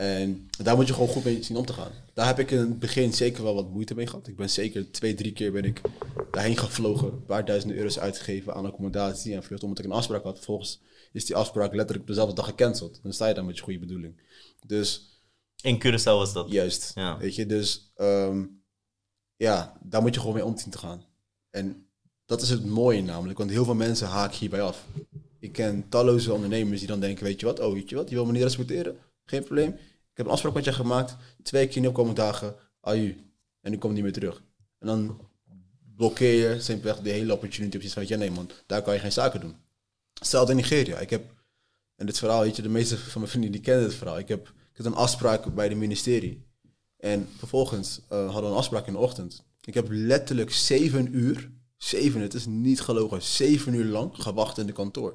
En daar moet je gewoon goed mee zien om te gaan. Daar heb ik in het begin zeker wel wat moeite mee gehad. Ik ben zeker twee, drie keer ben ik daarheen gevlogen. Een paar duizenden euro's uitgegeven aan accommodatie en vlucht omdat ik een afspraak had. Vervolgens is die afspraak letterlijk dezelfde dag gecanceld. Dan sta je daar met je goede bedoeling. Dus In Curaçao was dat. juist, Ja. weet je. Dus ehm, ja, daar moet je gewoon mee om zien te gaan. En dat is het mooie namelijk, want heel veel mensen haken hierbij af. Ik ken talloze ondernemers die dan denken, weet je wat, oh weet je wat, je wil me niet respecteren? Geen probleem. Ik heb een afspraak met je gemaakt, twee keer niet opkomende dagen, aju. En ik kom niet meer terug. En dan blokkeer je simpelweg de hele opportunity op je van, ja nee man, daar kan je geen zaken doen. Hetzelfde in Nigeria. Ik heb, en dit verhaal, weet je, de meeste van mijn vrienden die kennen dit verhaal. Ik heb, ik had een afspraak bij de ministerie. En vervolgens eh, hadden we een afspraak in de ochtend. Ik heb letterlijk zeven uur, zeven, het is niet gelogen, zeven uur lang gewacht in de kantoor.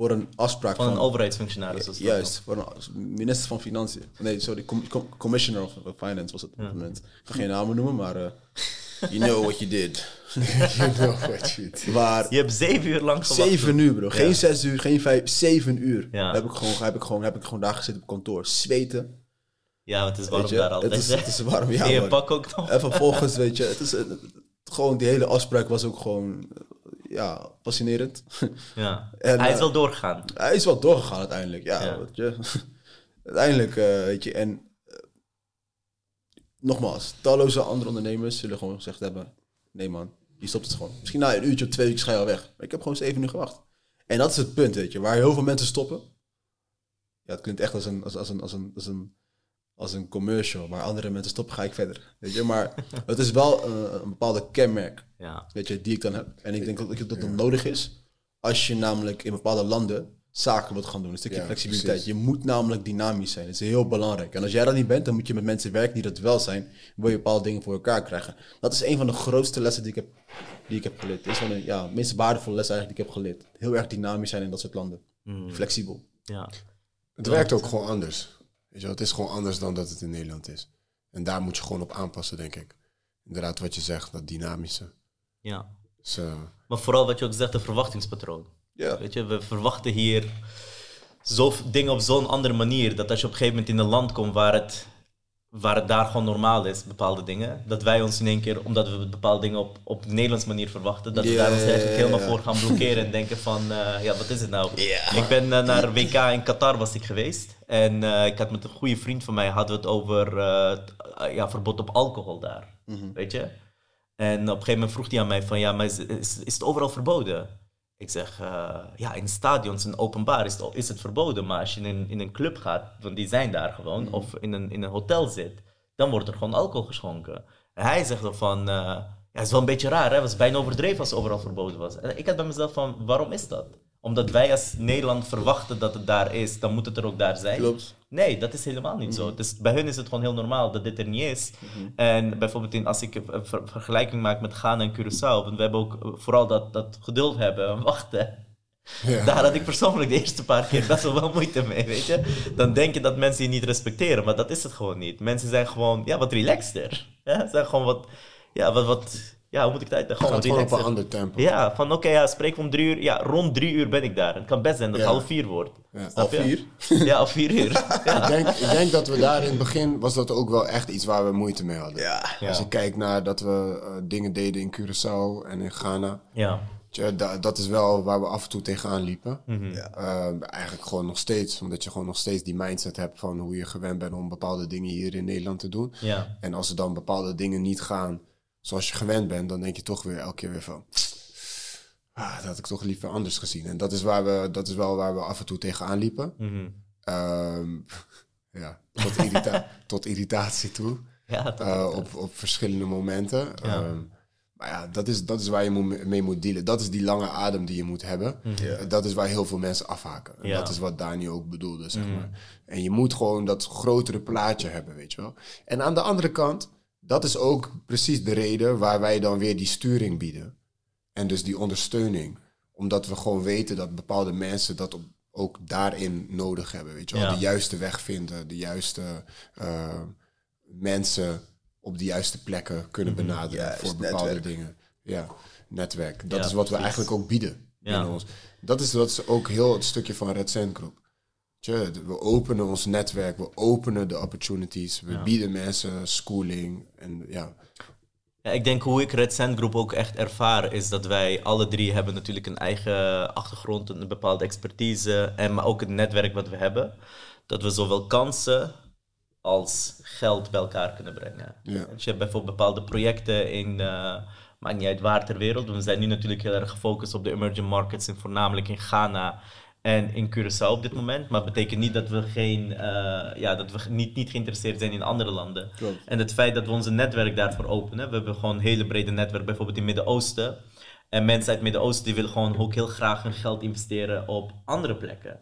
Voor een afspraak Van een overheidsfunctionaris. was dat Juist, voor een minister van Financiën. Nee, sorry, com- com- Commissioner of Finance was het op dat moment. Ik ga geen namen noemen, maar... eh, You know what you did. you know what you did. Maar Je hebt zeven uur lang gewacht. zeven uur, bro. Geen Ja. zes uur, geen vijf, zeven uur. Ja. Heb, ik gewoon, heb, ik gewoon, heb ik gewoon daar gezeten op kantoor. Zweten. Ja, want het is warm je? daar altijd. Het is, het is warm, ja. En je pak ook nog. En vervolgens, weet je, het is, het- gewoon die hele afspraak was ook gewoon, ja, fascinerend. Ja. En, Hij is eh, wel doorgegaan. Hij is wel doorgegaan uiteindelijk, ja. Ja. Weet je. uiteindelijk, eh, weet je, en eh, nogmaals, talloze andere ondernemers zullen gewoon gezegd hebben, nee man, je stopt het gewoon. Misschien na een uurtje of twee uurtjes ga je al weg. Maar ik heb gewoon zeven uur gewacht. En dat is het punt, weet je, waar heel veel mensen stoppen. Ja, het klinkt echt als een, als, als een, als een, als een, als een commercial. Waar andere mensen stoppen, ga ik verder. Weet je, maar het is wel een, een bepaalde kenmerk Ja. weet je, die ik dan heb. En ik denk dat dat dan nodig is als je namelijk in bepaalde landen zaken wilt gaan doen. Een stukje Ja, flexibiliteit. precies. Je moet namelijk dynamisch zijn. Dat is heel belangrijk. En als jij dat niet bent, dan moet je met mensen werken die dat wel zijn. Wil je bepaalde dingen voor elkaar krijgen. Dat is een van de grootste lessen die ik heb, die ik heb geleerd. Dat is van de ja, meest waardevolle les eigenlijk die ik heb geleerd. Heel erg dynamisch zijn in dat soort landen. Flexibel. Ja. Het werkt ook gewoon anders. Weet je wel, het is gewoon anders dan dat het in Nederland is. En daar moet je gewoon op aanpassen, denk ik. Inderdaad, wat je zegt, dat dynamische. ja. Dus, eh, Maar vooral wat je ook zegt, de verwachtingspatroon. Ja. Weet je, we verwachten hier zo, dingen op zo'n andere manier. Dat als je op een gegeven moment in een land komt waar het, waar het daar gewoon normaal is, bepaalde dingen. Dat wij ons in één keer, omdat we bepaalde dingen op, op Nederlands manier verwachten, dat we daar ons eigenlijk helemaal voor gaan blokkeren en denken van, eh, ja, wat is het nou? Ik ben eh, naar WK in Qatar was ik geweest. En eh, ik had met een goede vriend van mij, hadden we het over ja, verbod op alcohol daar. Weet je? En op een gegeven moment vroeg hij aan mij van, ja, maar is, is, is het overal verboden? Ik zeg, eh, ja, in stadions en openbaar is het, is het verboden. Maar als je in een, in een club gaat, want die zijn daar gewoon, of in een, in een hotel zit, dan wordt er gewoon alcohol geschonken. En hij zegt dan van, eh, ja, het is wel een beetje raar, hè? Het was bijna overdreven als het overal verboden was. En ik had bij mezelf van, waarom is dat? Omdat wij als Nederland verwachten dat het daar is, dan moet het er ook daar zijn. Klopt. Nee, dat is helemaal niet zo. Dus bij hun is het gewoon heel normaal dat dit er niet is. En bijvoorbeeld in, als ik een ver- vergelijking maak met Ghana en Curaçao, want we hebben ook eh, vooral dat, dat geduld hebben en wachten. ja. Daar had ik persoonlijk de eerste paar keer best wel wel moeite mee, weet je. Dan denk je dat mensen je niet respecteren, maar dat is het gewoon niet. Mensen zijn gewoon, ja, wat relaxter. Ja, ze zijn gewoon wat, ja, wat, wat, ja, hoe moet ik het uitleggen? Gewoon gewoon op een ander tempo. Ja, van oké, ja, spreek om drie uur. Ja, rond drie uur ben ik daar. Het kan best zijn dat het Ja. half vier wordt. Ja. Half vier? Ja, of vier uur. Ja. Ik, denk, ik denk dat we daar in het begin, was dat ook wel echt iets waar we moeite mee hadden. Ja. Als je kijkt naar dat we eh, dingen deden in Curaçao en in Ghana. Ja. Tja, da- dat is wel waar we af en toe tegenaan liepen. Mhm. Eh, eigenlijk gewoon nog steeds. Omdat je gewoon nog steeds die mindset hebt van hoe je gewend bent om bepaalde dingen hier in Nederland te doen. Ja. En als er dan bepaalde dingen niet gaan zoals je gewend bent, dan denk je toch weer elke keer weer van. Ah, dat had ik toch liever anders gezien. En dat is, waar we, dat is wel waar we af en toe tegenaan liepen. Mhm. Ehm, ja, tot, irrita tot irritatie toe. Ja, Eh, op, op verschillende momenten. Ehm, maar ja, dat is, dat is waar je moet- mee moet dealen. Dat is die lange adem die je moet hebben. Eh, Dat is waar heel veel mensen afhaken. En Ja. Dat is wat Dani ook bedoelde, zeg maar. En je moet gewoon dat grotere plaatje hebben, weet je wel. En aan de andere kant, dat is ook precies de reden waar wij dan weer die sturing bieden. En dus die ondersteuning. Omdat we gewoon weten dat bepaalde mensen dat op, ook daarin nodig hebben. Weet je wel? Ja. De juiste weg vinden, de juiste eh, mensen op de juiste plekken kunnen benaderen Juist, voor bepaalde netwerk. dingen. Ja, netwerk. Dat Ja, is wat we eigenlijk ook bieden. Ja. binnen ons. Dat, is, dat is ook heel het stukje van Red Sand Group. Tje, we openen ons netwerk, we openen de opportunities, we bieden mensen schooling en ja, Ja, ik denk hoe ik Red Sand Group ook echt ervaar is dat wij alle drie hebben natuurlijk een eigen achtergrond, een bepaalde expertise en maar ook het netwerk wat we hebben. Dat we zowel kansen als geld bij elkaar kunnen brengen. Ja. Dus je hebt bijvoorbeeld bepaalde projecten in, eh maakt niet uit waar ter wereld. We zijn nu natuurlijk heel erg gefocust op de emerging markets, en voornamelijk in Ghana en in Curaçao op dit moment. Maar dat betekent niet dat we, geen, eh, ja, dat we niet, niet geïnteresseerd zijn in andere landen. Klopt. En het feit dat we onze netwerk daarvoor openen. We hebben gewoon een hele brede netwerk, bijvoorbeeld in het Midden-Oosten. En mensen uit het Midden-Oosten die willen gewoon ook heel graag hun geld investeren op andere plekken.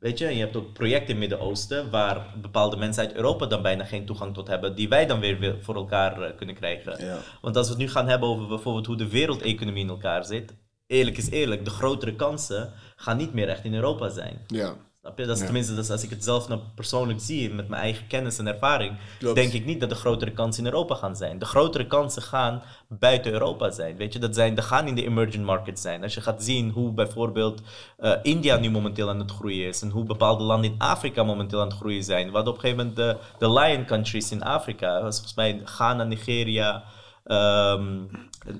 Weet je, en je hebt ook projecten in het Midden-Oosten waar bepaalde mensen uit Europa dan bijna geen toegang tot hebben, die wij dan weer weer voor elkaar eh, kunnen krijgen. Ja. Want als we het nu gaan hebben over bijvoorbeeld hoe de wereldeconomie in elkaar zit, eerlijk is eerlijk, de grotere kansen gaan niet meer echt in Europa zijn. ja. Snap je? Dat is tenminste, dat is als ik het zelf nou persoonlijk zie, met mijn eigen kennis en ervaring, Klopt. denk ik niet dat de grotere kansen in Europa gaan zijn. De grotere kansen gaan buiten Europa zijn. Weet je, dat, zijn, dat gaan in de emerging markets zijn. Als je gaat zien hoe bijvoorbeeld eh, India nu momenteel aan het groeien is en hoe bepaalde landen in Afrika momenteel aan het groeien zijn. Hadden op een gegeven moment de, de lion countries in Afrika. Was volgens mij Ghana, Nigeria, ehm,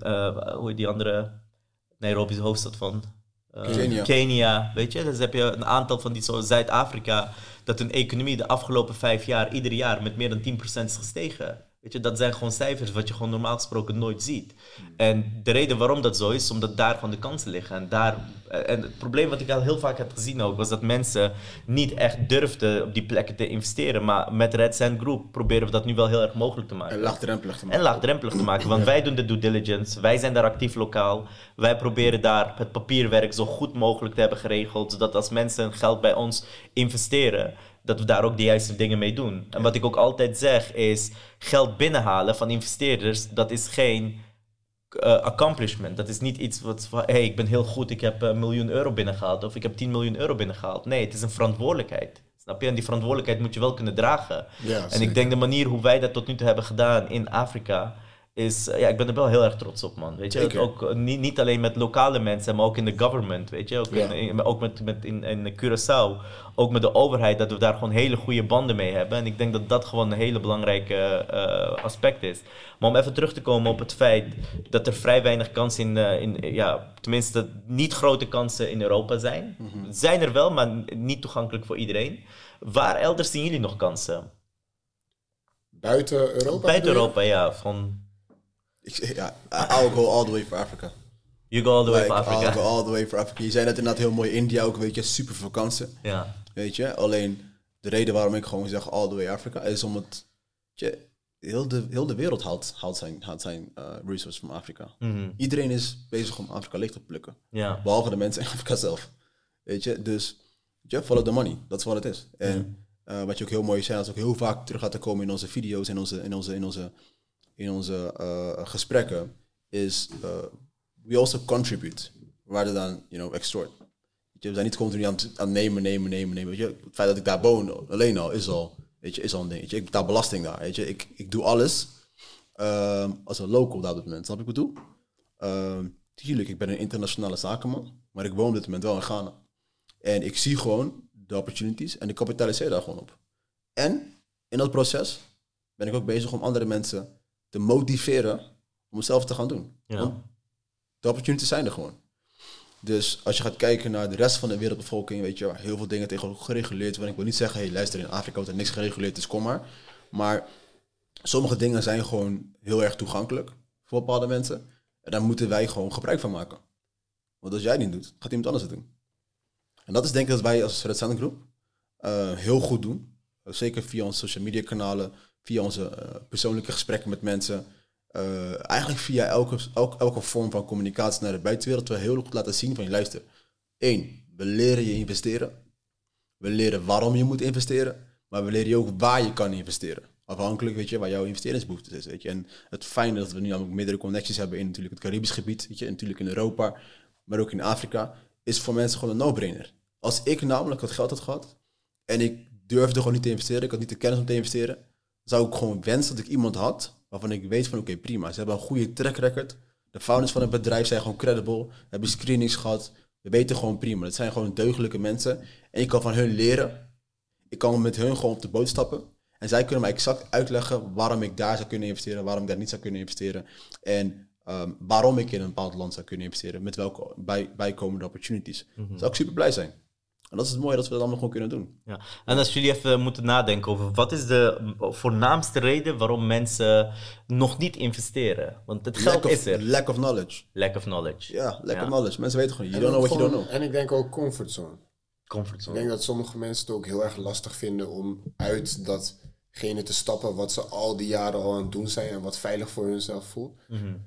eh, hoe heet die andere? Nairobi is de hoofdstad van. Eh, Kenia. Kenia, weet je. Dus heb je een aantal van die zoals Zuid-Afrika, dat hun economie de afgelopen vijf jaar, ieder jaar met meer dan 10% is gestegen. Weet je, dat zijn gewoon cijfers wat je gewoon normaal gesproken nooit ziet. En de reden waarom dat zo is, is omdat daar gewoon de kansen liggen. En, daar, eh, en het probleem wat ik al heel vaak heb gezien ook, was dat mensen niet echt durfden op die plekken te investeren. Maar met Red Sand Group proberen we dat nu wel heel erg mogelijk te maken. En laagdrempelig te En maken. laagdrempelig te maken, want wij doen de due diligence, wij zijn daar actief lokaal. Wij proberen daar het papierwerk zo goed mogelijk te hebben geregeld, zodat als mensen geld bij ons investeren, dat we daar ook de juiste dingen mee doen. En wat ik ook altijd zeg is, geld binnenhalen van investeerders, dat is geen eh, accomplishment. Dat is niet iets wat van, hey, ik ben heel goed, ik heb een miljoen euro binnengehaald of ik heb 10 miljoen euro binnengehaald. Nee, het is een verantwoordelijkheid. Snap je? En die verantwoordelijkheid moet je wel kunnen dragen. Ja, en ik denk de manier hoe wij dat tot nu toe hebben gedaan in Afrika, is, eh, ja, ik ben er wel heel erg trots op, man. Weet je, Zeker. ook eh, niet, niet alleen met lokale mensen, maar ook in de government, weet je, ook, Ja. in, ook met, met in, in Curaçao, ook met de overheid, dat we daar gewoon hele goede banden mee hebben. En ik denk dat dat gewoon een hele belangrijke eh, aspect is. Maar om even terug te komen op het feit dat er vrij weinig kansen in, in ja, tenminste niet grote kansen in Europa zijn. Zijn er wel, maar niet toegankelijk voor iedereen. Waar elders zien jullie nog kansen? Buiten Europa? Buiten? Europa, ja. Van, ja, I'll go all the way for Africa. you go all the way Like, for I'll go Africa. all the way for Africa. Je zei net inderdaad heel mooi, India ook, weet je, super kansen. Ja. Weet je, alleen de reden waarom ik gewoon zeg all the way Africa is om het, weet je, heel de, heel de wereld haalt, haalt zijn, haalt zijn eh, resources van Afrika. Iedereen is bezig om Afrika leeg te plukken. Ja. Behalve de mensen in Afrika zelf. Weet je, dus je, follow the money. Dat is wat het is. En eh, wat je ook heel mooi zei, dat is ook heel vaak terug gaat te komen in onze video's, in onze, in onze, in onze, in onze eh, gesprekken, is eh, we also contribute rather than, you know, extort. Je, we zijn niet continu aan het nemen, nemen, nemen, nemen. Weet je, het feit dat ik daar woon, alleen al, is al, weet je, is al een ding. Ik betaal belasting daar. Weet je, ik, ik doe alles ehm, als een local daar op dit moment. Snap je wat ik bedoel? Ehm, tuurlijk, ik ben een internationale zakenman, maar ik woon op dit moment wel in Ghana. En ik zie gewoon de opportunities en ik kapitaliseer daar gewoon op. En in dat proces ben ik ook bezig om andere mensen te motiveren om hetzelfde te gaan doen. Ja. Want de opportunities zijn er gewoon. Dus als je gaat kijken naar de rest van de wereldbevolking, weet je, waar heel veel dingen tegenwoordig gereguleerd worden. Ik wil niet zeggen, hey, luister, in Afrika wordt er niks gereguleerd, dus kom maar. Maar sommige dingen zijn gewoon heel erg toegankelijk voor bepaalde mensen. En daar moeten wij gewoon gebruik van maken. Want als jij het niet doet, gaat iemand anders het doen. En dat is denk ik dat wij als Red Group eh, heel goed doen. Zeker via onze social media kanalen, via onze eh, persoonlijke gesprekken met mensen. Eh, eigenlijk via elke, elke, elke vorm van communicatie naar de buitenwereld. We heel goed laten zien van je luister. Eén, we leren je investeren. We leren waarom je moet investeren. Maar we leren je ook waar je kan investeren. Afhankelijk, weet je, waar jouw investeringsbehoefte is, weet je. En het fijne dat we nu namelijk meerdere connecties hebben in natuurlijk het Caribisch gebied, weet je, en natuurlijk in Europa, maar ook in Afrika, is voor mensen gewoon een no-brainer. Als ik namelijk het geld had gehad en ik durfde gewoon niet te investeren, ik had niet de kennis om te investeren, zou ik gewoon wensen dat ik iemand had waarvan ik weet van oké, prima, ze hebben een goede track record. De founders van het bedrijf zijn gewoon credible, hebben screenings gehad, we weten gewoon prima. Het zijn gewoon deugdelijke mensen en ik kan van hun leren. Ik kan met hun gewoon op de boot stappen. En zij kunnen mij exact uitleggen waarom ik daar zou kunnen investeren, waarom ik daar niet zou kunnen investeren. En ehm, waarom ik in een bepaald land zou kunnen investeren, met welke bij, bijkomende opportunities. Zou ik super blij zijn. En dat is het mooie dat we dat allemaal gewoon kunnen doen. Ja. En als jullie even moeten nadenken over wat is de voornaamste reden waarom mensen nog niet investeren? Want het geld Lack of, is er. lack of knowledge. Lack of knowledge. Ja, lack Ja. of knowledge. Mensen weten gewoon, you En don't know what you don't know. En ik denk ook comfortzone. Comfort Ik zone. denk dat sommige mensen het ook heel erg lastig vinden om uit datgene te stappen wat ze al die jaren al aan het doen zijn en wat veilig voor hunzelf voelt.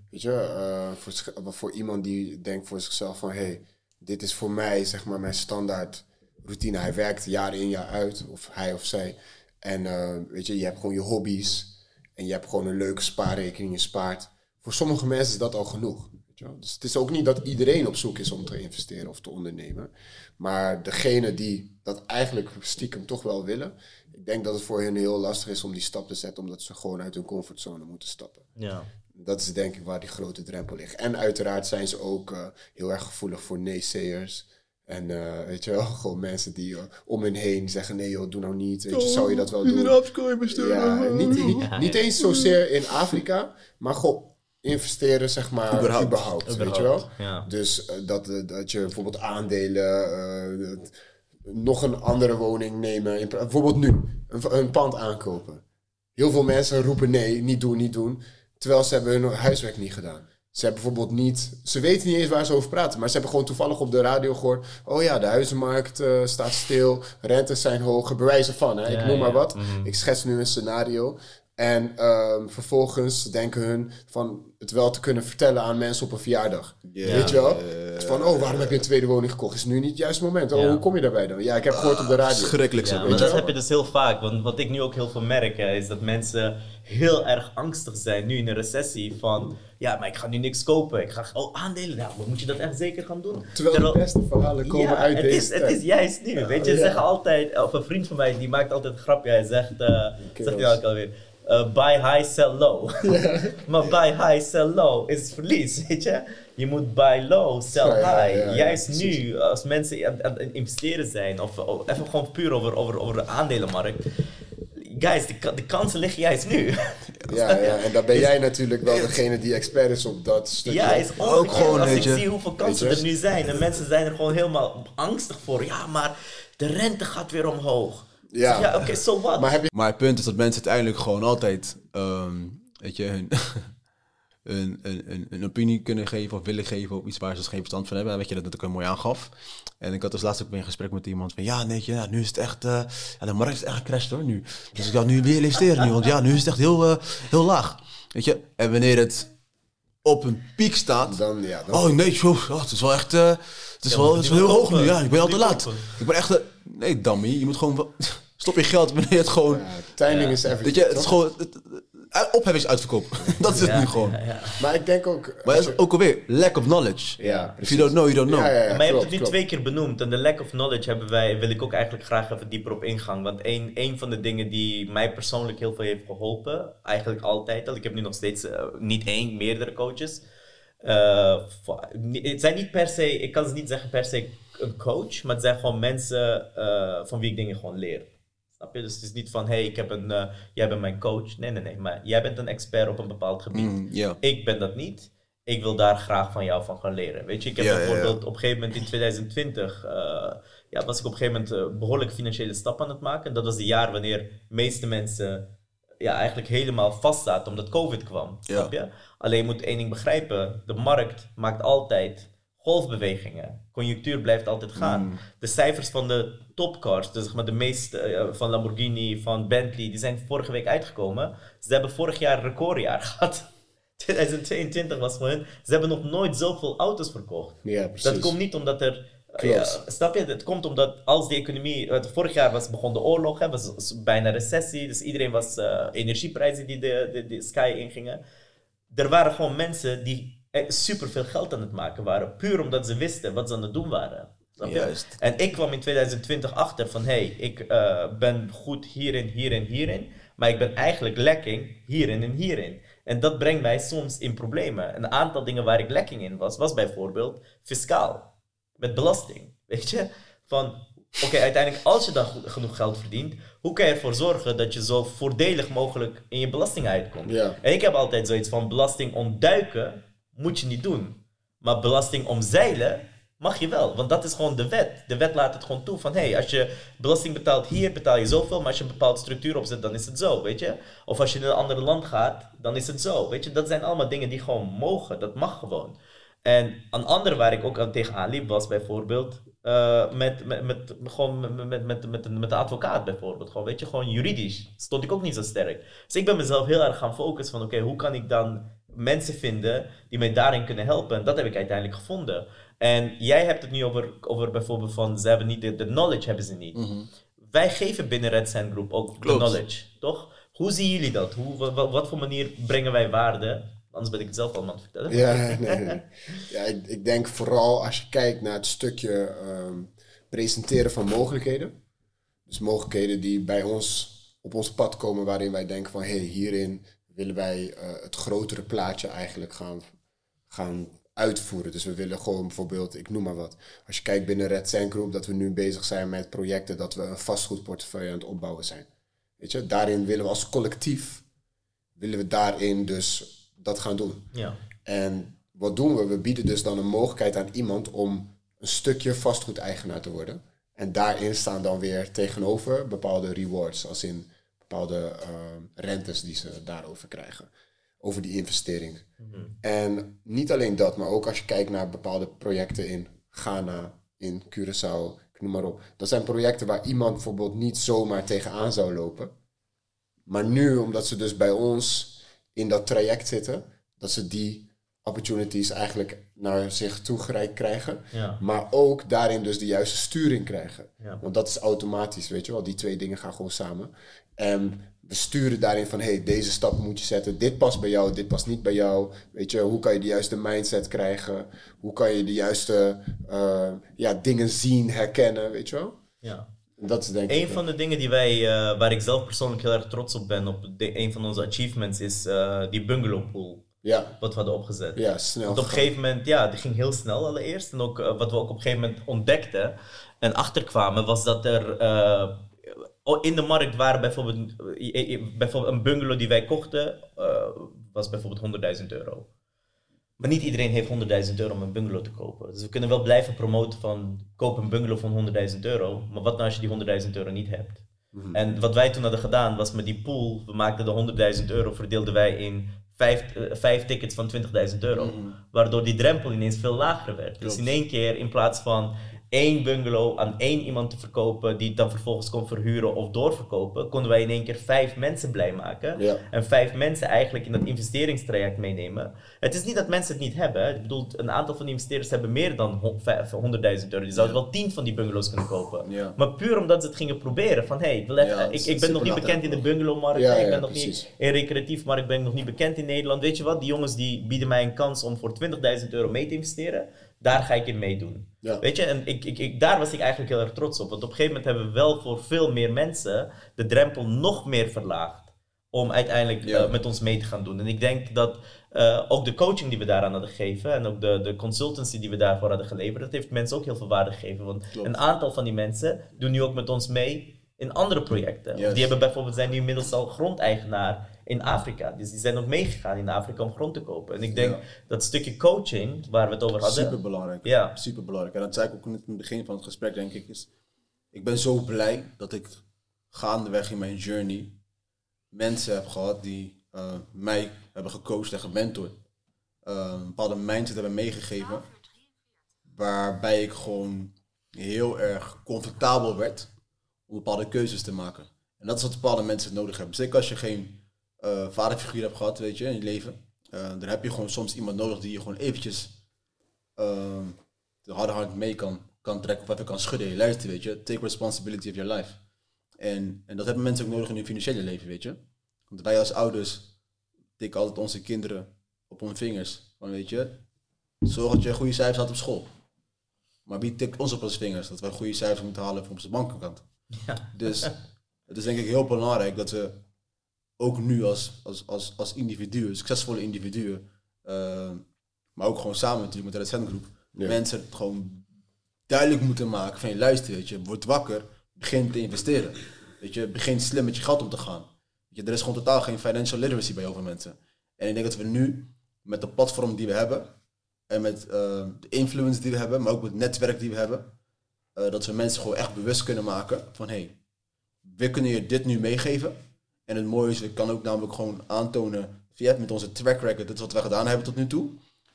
Weet je, eh, voor, voor iemand die denkt voor zichzelf van hé, hey, dit is voor mij zeg maar mijn standaard routine. Hij werkt jaar in jaar uit, of hij of zij. En eh, weet je, je hebt gewoon je hobby's en je hebt gewoon een leuke spaarrekening, je spaart. Voor sommige mensen is dat al genoeg. Weet je wel? Dus het is ook niet dat iedereen op zoek is om te investeren of te ondernemen. Maar degene die dat eigenlijk stiekem toch wel willen, ik denk dat het voor hen heel lastig is om die stap te zetten, omdat ze gewoon uit hun comfortzone moeten stappen. Ja. Dat is denk ik waar die grote drempel ligt. En uiteraard zijn ze ook eh, heel erg gevoelig voor neeseers. En eh, weet je wel, gewoon mensen die eh, om hen heen zeggen: nee joh, doe nou niet. Weet je, zou je dat wel doen? Ja, niet, niet, niet eens zozeer in Afrika, maar gewoon investeren, zeg maar, überhaupt. Überhaupt. weet je wel? Ja. Dus eh, dat, dat je bijvoorbeeld aandelen, eh, dat- nog een andere woning nemen. In, bijvoorbeeld nu, een, een pand aankopen. Heel veel mensen roepen nee, niet doen, niet doen. Terwijl ze hebben hun huiswerk niet gedaan. Ze hebben bijvoorbeeld niet, ze weten niet eens waar ze over praten, maar ze hebben gewoon toevallig op de radio gehoord. Oh ja, de huizenmarkt eh, staat stil, rentes zijn hoog, bewijzen van, hè, Ja, ik noem maar ja, wat. mhm. Ik schets nu een scenario. En ehm, vervolgens denken hun van het wel te kunnen vertellen aan mensen op een verjaardag. Ja. Weet je wel? Van, oh, waarom heb je een tweede woning gekocht? Is nu niet het juiste moment? Oh, hoe kom je daarbij dan? Ja, ik heb gehoord op de radio. Schrikkelijk zo. Ja, maar dat wel. heb je dus heel vaak. Want wat ik nu ook heel veel merk, hè, is dat mensen heel erg angstig zijn nu in een recessie. Van ja, maar ik ga nu niks kopen. Ik ga oh, aandelen. Nou, moet je dat echt zeker gaan doen? Terwijl de beste verhalen komen ja, uit het deze is, het is juist nu. Weet je, ze Ja. zeggen altijd, of een vriend van mij die maakt altijd een grapje. Hij zegt, eh zegt hij ook alweer. Eh, buy high, sell low. maar buy high, sell low is verlies, weet je. Je moet buy low, sell Ja, ja, high. ja, ja, Juist nu, als mensen aan, aan het investeren zijn, of, of even gewoon puur over, over, over de aandelenmarkt. Guys, de, de kansen liggen juist nu. Ja, ja, en dan ben jij natuurlijk wel degene die expert is op dat stukje. Ja, is Ook gewoon, Als ik zie hoeveel kansen er nu zijn. En mensen zijn er gewoon helemaal angstig voor. Ja, maar de rente gaat weer omhoog. Ja. Ja, oké, so what? Maar heb je... Maar het punt is dat mensen uiteindelijk gewoon altijd, ehm, weet je, hun, een, een, een, een opinie kunnen geven of willen geven op iets waar ze dus geen verstand van hebben. Weet je, dat dat ook een mooi aangaf. En ik had dus laatst ook weer een gesprek met iemand van, ja, nee, ja, nu is het echt, eh, ja, de markt is echt gecrashed hoor, nu. Dus ik ga nu weer investeren nu, want ja, nu is het echt heel, eh, heel laag. Weet je, en wanneer het op een piek staat, Dan, ja, dan... Oh nee, joh, oh, het is wel echt. eh, het is Ja, wel het is heel hoog nu. Ja, ik ben al te laat. kopen. Ik ben echt. nee, dummy. Je moet gewoon. Stop je geld wanneer het gewoon. Ja, timing is everything. weet je, het is gewoon. Het, het- opheffing is uitverkoop. dat is het Ja, nu gewoon. ja, ja. Maar ik denk ook... Maar het is ook alweer lack of knowledge. Ja, If precies. you don't know, you don't know. Ja, ja, ja, maar je klopt, hebt het nu klopt. twee keer benoemd. En de lack of knowledge hebben wij, wil ik ook eigenlijk graag even dieper op ingaan. Want een, een van de dingen die mij persoonlijk heel veel heeft geholpen, eigenlijk altijd al. Ik heb nu nog steeds eh, niet één, meerdere coaches. Eh, het zijn niet per se, ik kan ze niet zeggen per se een coach, maar het zijn gewoon mensen eh, van wie ik dingen gewoon leer. Snap je? Dus het is niet van, hey, ik heb een, eh, jij bent mijn coach. Nee, nee, nee. Maar jij bent een expert op een bepaald gebied. Mm. Ik ben dat niet. Ik wil daar graag van jou van gaan leren. Weet je, ik heb bijvoorbeeld op een gegeven moment in 2020, eh, ja, was ik op een gegeven moment eh, behoorlijk financiële stap aan het maken. Dat was het jaar wanneer de meeste mensen ja, eigenlijk helemaal vast zaten omdat COVID kwam. Ja. Snap je? Alleen je moet één ding begrijpen. De markt maakt altijd golfbewegingen. Conjunctuur blijft altijd gaan. Mm. De cijfers van de topcars, dus zeg maar de meeste eh, van Lamborghini, van Bentley, die zijn vorige week uitgekomen. Ze hebben vorig jaar een recordjaar gehad. 2022 was voor hun. Ze hebben nog nooit zoveel auto's verkocht. Ja, precies. Dat komt niet omdat er. Ja, snap je? Het komt omdat als die economie. eh, Vorig jaar was, begon de oorlog, hè, was, was bijna recessie. Dus iedereen was eh, energieprijzen die de, de, de sky ingingen. Er waren gewoon mensen die super veel geld aan het maken waren. Puur omdat ze wisten wat ze aan het doen waren. Snap je? Juist. En ik kwam in 2020 achter van hé, hey, ik eh, ben goed hierin, hierin, hierin. Maar ik ben eigenlijk lekking hierin en hierin. En dat brengt mij soms in problemen. Een aantal dingen waar ik lekking in was, was bijvoorbeeld fiscaal. Met belasting. Weet je? Van oké, uiteindelijk als je dan genoeg geld verdient, hoe kan je ervoor zorgen dat je zo voordelig mogelijk in je belasting uitkomt? Ja. En ik heb altijd zoiets van belasting ontduiken moet je niet doen. Maar belasting omzeilen mag je wel, want dat is gewoon de wet. De wet laat het gewoon toe van, hé, hey, als je belasting betaalt hier, betaal je zoveel, maar als je een bepaalde structuur opzet, dan is het zo, weet je? Of als je in een ander land gaat, dan is het zo, weet je? Dat zijn allemaal dingen die gewoon mogen, dat mag gewoon. En een andere waar ik ook aan tegenaan liep was bijvoorbeeld eh, met, met, met, gewoon met, met, met, met, met de advocaat bijvoorbeeld. Gewoon, weet je, gewoon juridisch stond ik ook niet zo sterk. Dus ik ben mezelf heel erg gaan focussen van oké, hoe kan ik dan mensen vinden die mij daarin kunnen helpen? En dat heb ik uiteindelijk gevonden. En jij hebt het nu over, over bijvoorbeeld van ze hebben niet de, de knowledge hebben ze niet. Wij geven binnen Red Sand Group ook Klopt. de knowledge, toch? Hoe zien jullie dat? Hoe, wa- wa- wat voor manier brengen wij waarde Anders ben ik het zelf allemaal aan het vertellen. Ja, nee, ja ik, ik denk vooral als je kijkt naar het stukje ehm, presenteren van mogelijkheden. Dus mogelijkheden die bij ons op ons pad komen waarin wij denken van hé, hey, hierin willen wij eh, het grotere plaatje eigenlijk gaan, gaan uitvoeren. Dus we willen gewoon bijvoorbeeld, ik noem maar wat. Als je kijkt binnen Red Sand Group, dat we nu bezig zijn met projecten dat we een vastgoedportefeuille aan het opbouwen zijn. Weet je, daarin willen we als collectief, willen we daarin dus dat gaan doen. Ja. En wat doen we? We bieden dus dan een mogelijkheid aan iemand om een stukje vastgoedeigenaar te worden. En daarin staan dan weer tegenover bepaalde rewards, als in bepaalde uh, rentes die ze daarover krijgen. Over die investering. En niet alleen dat, maar ook als je kijkt naar bepaalde projecten in Ghana, in Curaçao, ik noem maar op. Dat zijn projecten waar iemand bijvoorbeeld niet zomaar tegenaan zou lopen. Maar nu, omdat ze dus bij ons in dat traject zitten, dat ze die opportunities eigenlijk naar zich toe gereikt krijgen. Ja. Maar ook daarin dus de juiste sturing krijgen. Ja. Want dat is automatisch, weet je wel. Die twee dingen gaan gewoon samen. En we sturen daarin van, hey, deze stap moet je zetten. Dit past bij jou, dit past niet bij jou. Weet je, hoe kan je de juiste mindset krijgen? Hoe kan je de juiste uh, ja, dingen zien, herkennen, weet je wel? ja. Dat is denk ik... Een van de dingen die wij, uh, waar ik zelf persoonlijk heel erg trots op ben, op de, een van onze achievements, is uh, die bungalow pool. Ja. Wat we hadden opgezet. Ja, snel. Want op een gegeven moment, ja, die ging heel snel allereerst. En ook uh, wat we ook op een gegeven moment ontdekten en achterkwamen, was dat er in de markt waren bijvoorbeeld, bijvoorbeeld een bungalow die wij kochten, was bijvoorbeeld 100.000 euro. Maar niet iedereen heeft 100.000 euro om een bungalow te kopen. Dus we kunnen wel blijven promoten van koop een bungalow van 100.000 euro. Maar wat nou als je die 100.000 euro niet hebt? Mm -hmm. En wat wij toen hadden gedaan was met die pool, we maakten de 100.000 euro, verdeelden wij in vijf, uh, vijf tickets van 20.000 euro. Mm -hmm. Waardoor die drempel ineens veel lager werd. Klopt. Dus in één keer in plaats van één bungalow aan één iemand te verkopen, die het dan vervolgens kon verhuren of doorverkopen, konden wij in één keer vijf mensen blij maken. Ja. En vijf mensen eigenlijk in dat investeringstraject meenemen. Het is niet dat mensen het niet hebben. Ik bedoel, een aantal van die investeerders hebben meer dan 100.000 euro. Die zouden wel tien van die bungalows kunnen kopen. Ja. Maar puur omdat ze het gingen proberen. Van hey, ik, wil even- Ja, ik, ik ben nog niet bekend in de bungalowmarkt. Ja, ik ben nog precies. niet in recreatief markt ben ik nog niet bekend in Nederland. Weet je wat? Die jongens die bieden mij een kans om voor 20.000 euro mee te investeren. Daar ga ik in meedoen. Ja. Weet je, en ik, ik, ik, daar was ik eigenlijk heel erg trots op. Want op een gegeven moment hebben we wel voor veel meer mensen de drempel nog meer verlaagd. Om uiteindelijk Ja. eh, met ons mee te gaan doen. En ik denk dat eh, ook de coaching die we daaraan hadden gegeven. En ook de, de consultancy die we daarvoor hadden geleverd. Dat heeft mensen ook heel veel waarde gegeven. Want Klopt. een aantal van die mensen doen nu ook met ons mee in andere projecten. Yes. Die hebben bijvoorbeeld, zijn nu inmiddels al grondeigenaar in Afrika. Dus die zijn ook meegegaan in Afrika om grond te kopen. En ik denk Ja. dat stukje coaching, waar we het over hadden. Super belangrijk. Ja. Super belangrijk. En dat zei ik ook in het begin van het gesprek, denk ik. Is, ik ben zo blij dat ik gaandeweg in mijn journey mensen heb gehad die eh, mij hebben gecoacht en gementord. Eh, een bepaalde mindset hebben meegegeven. Waarbij ik gewoon heel erg comfortabel werd om bepaalde keuzes te maken. En dat is wat bepaalde mensen nodig hebben. Zeker als je geen eh, vaderfiguur hebt gehad, weet je, in je leven. eh, dan heb je gewoon soms iemand nodig die je gewoon eventjes ehm, de harde hand mee kan, kan trekken of even kan schudden. Hey, luister, weet je, take responsibility of your life. En, en dat hebben mensen ook nodig in hun financiële leven, weet je. Want wij als ouders tikken altijd onze kinderen op hun vingers. Van weet je, zorg dat je goede cijfers had op school. Maar wie tikt ons op onze vingers? Dat wij goede cijfers moeten halen voor onze bankenkant. Ja. Dus het is denk ik heel belangrijk dat we ook nu als, als, als, als individuen, succesvolle individuen, eh, maar ook gewoon samen natuurlijk met de Red Hand Groep, Ja. mensen het gewoon duidelijk moeten maken van je luister, weet je, word wakker, begin te investeren. Weet je, begin slim met je geld om te gaan. Weet je, er is gewoon totaal geen financial literacy bij heel veel mensen. En ik denk dat we nu met de platform die we hebben en met eh, de influence die we hebben, maar ook met het netwerk die we hebben, eh, dat we mensen gewoon echt bewust kunnen maken van hey, we kunnen je dit nu meegeven. En het mooie is, ik kan ook namelijk gewoon aantonen via met onze track record, dit is wat we gedaan hebben tot nu toe.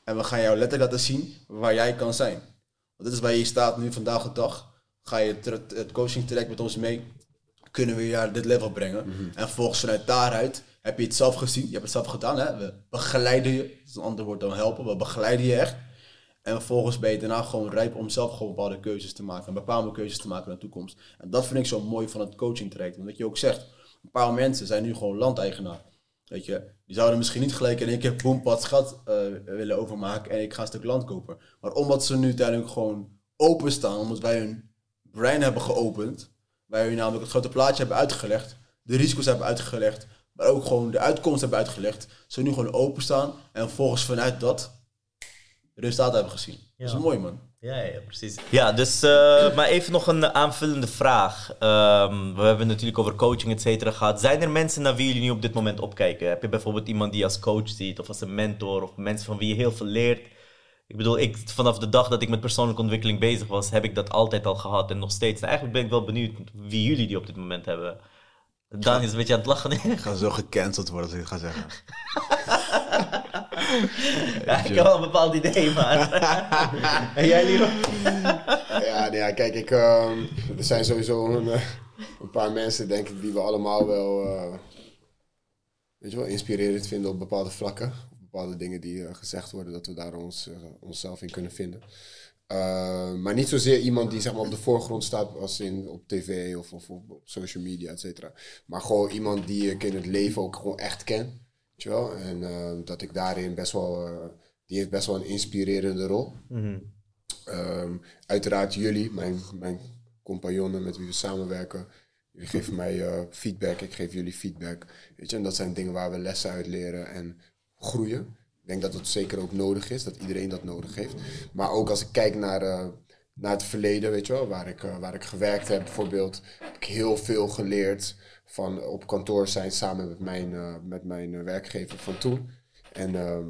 En we gaan jou letterlijk laten zien waar jij kan zijn. Want dit is waar je staat nu vandaag de dag. Ga je het, coaching traject met ons mee, kunnen we je naar dit level brengen. En vervolgens vanuit daaruit heb je het zelf gezien, je hebt het zelf gedaan. Hè? We begeleiden je, dat is een ander woord dan helpen, we begeleiden je echt. En vervolgens ben je daarna gewoon rijp om zelf gewoon bepaalde keuzes te maken. En bepaalde keuzes te maken in de toekomst. En dat vind ik zo mooi van het coaching traject. Wat je ook zegt, een paar mensen zijn nu gewoon landeigenaar. Weet je, die zouden misschien niet gelijk in één keer boempad gat eh, willen overmaken en ik ga een stuk land kopen. Maar omdat ze nu uiteindelijk gewoon openstaan, omdat wij hun brein hebben geopend, wij hun namelijk het grote plaatje hebben uitgelegd, de risico's hebben uitgelegd, maar ook gewoon de uitkomst hebben uitgelegd, ze nu gewoon openstaan en vervolgens vanuit dat resultaten hebben gezien. Dat is mooi man. Ja, ja, precies. Ja, dus, eh, maar even nog een aanvullende vraag. Ehm, we hebben het natuurlijk over coaching, et cetera, gehad. Zijn er mensen naar wie jullie nu op dit moment opkijken? Heb je bijvoorbeeld iemand die je als coach ziet, of als een mentor, of mensen van wie je heel veel leert? Ik bedoel, ik, vanaf de dag dat ik met persoonlijke ontwikkeling bezig was, heb ik dat altijd al gehad en nog steeds. En eigenlijk ben ik wel benieuwd wie jullie die op dit moment hebben. Daan is een beetje aan het lachen. Ik ga zo gecanceld worden als ik het ga zeggen. ja, ik heb wel een bepaald idee, maar. en jij, Liro? Ja, nee, ja, kijk, ik, ehm, er zijn sowieso een, eh, een paar mensen, denk ik, die we allemaal wel, eh, weet je wel, inspirerend vinden op bepaalde vlakken. Op bepaalde dingen die eh, gezegd worden, dat we daar ons, onszelf in kunnen vinden. Maar niet zozeer iemand die zeg maar, op de voorgrond staat als in op tv of, of op, op social media, et cetera. Maar gewoon iemand die ik in het leven ook gewoon echt ken. Weet je wel? En uh, dat ik daarin best wel, uh, die heeft best wel een inspirerende rol. Um, uiteraard jullie, mijn, mijn compagnonnen met wie we samenwerken. Jullie geven mij feedback, ik geef jullie feedback. Weet je? En dat zijn dingen waar we lessen uit leren en groeien. Ik denk dat het zeker ook nodig is, dat iedereen dat nodig heeft. Maar ook als ik kijk naar, uh, naar het verleden, weet je wel, waar ik, uh, waar ik gewerkt heb bijvoorbeeld, heb ik heel veel geleerd van op kantoor zijn samen met mijn, uh, met mijn werkgever van toen. En ehm,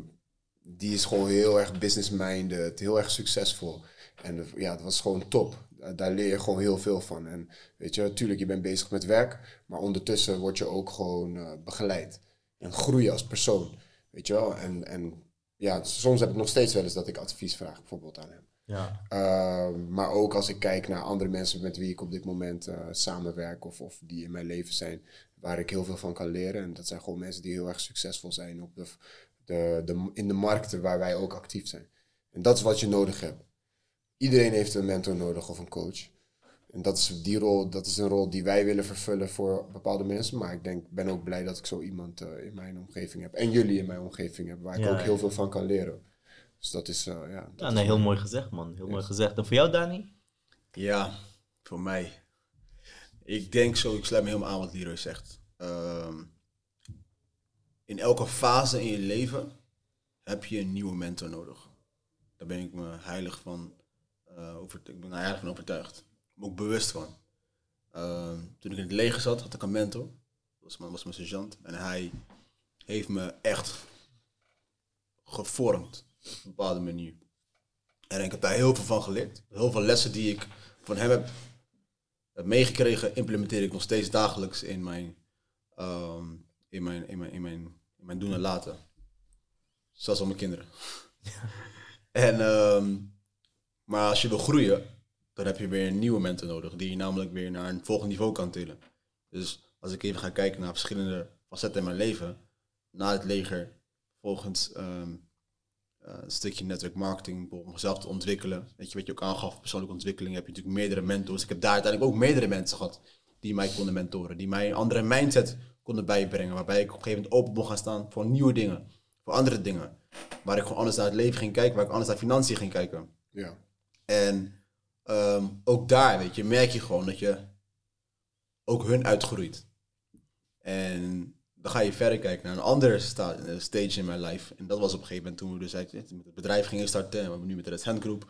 die is gewoon heel erg business-minded, heel erg succesvol. En ja, dat was gewoon top. Daar leer je gewoon heel veel van. En weet je, natuurlijk, je bent bezig met werk, maar ondertussen word je ook gewoon begeleid. En groeien als persoon. Weet je wel? En, en ja, soms heb ik nog steeds wel eens dat ik advies vraag, bijvoorbeeld aan hem. Ja. Uh, maar ook als ik kijk naar andere mensen met wie ik op dit moment uh, samenwerk of, of die in mijn leven zijn, waar ik heel veel van kan leren. En dat zijn gewoon mensen die heel erg succesvol zijn op de, de, de, in de markten waar wij ook actief zijn. En dat is wat je nodig hebt. Iedereen heeft een mentor nodig of een coach. En dat is, die rol, dat is een rol die wij willen vervullen voor bepaalde mensen. Maar ik denk, ben ook blij dat ik zo iemand uh, in mijn omgeving heb. En jullie in mijn omgeving hebben, waar ik ook heel ja. veel van kan leren. Dus dat is, uh, ja. Dat Ja, is nee, heel mooi gezegd, man. Heel mooi gezegd. En voor jou, Dani? Ja, voor mij. Ik denk zo, ik sluit me helemaal aan wat Leroy zegt. Ehm, in elke fase in je leven heb je een nieuwe mentor nodig. Daar ben ik me heilig van, eh, over, ik ben er heilig van overtuigd. Ik ben ook bewust van. Ehm, toen ik in het leger zat, had ik een mentor. Dat was mijn, was mijn sergeant. En hij heeft me echt gevormd op een bepaalde manier. En ik heb daar heel veel van geleerd. Heel veel lessen die ik van hem heb, heb meegekregen, implementeer ik nog steeds dagelijks in mijn, ehm, in mijn, in mijn, in mijn, in mijn doen en laten. Zelfs al mijn kinderen. en, ehm, maar als je wil groeien, dan heb je weer nieuwe mentor nodig, die je namelijk weer naar een volgend niveau kan tillen. Dus als ik even ga kijken naar verschillende facetten in mijn leven, na het leger, volgens ehm, uh, een stukje network marketing, om mezelf te ontwikkelen. Weet je wat je ook aangaf, persoonlijke ontwikkeling, heb je natuurlijk meerdere mentors. Ik heb daar uiteindelijk ook meerdere mensen gehad die mij konden mentoren, die mij een andere mindset konden bijbrengen, waarbij ik op een gegeven moment open mocht gaan staan voor nieuwe dingen, voor andere dingen. Waar ik gewoon anders naar het leven ging kijken, waar ik anders naar financiën ging kijken. Ja. En ehm, ook daar, weet je, merk je gewoon dat je ook hun uitgroeit. En dan ga je verder kijken naar een andere eh, stage in mijn life. En dat was op een gegeven moment toen we dus eigenlijk met het bedrijf gingen starten. En we hebben nu met de Red Hand Group.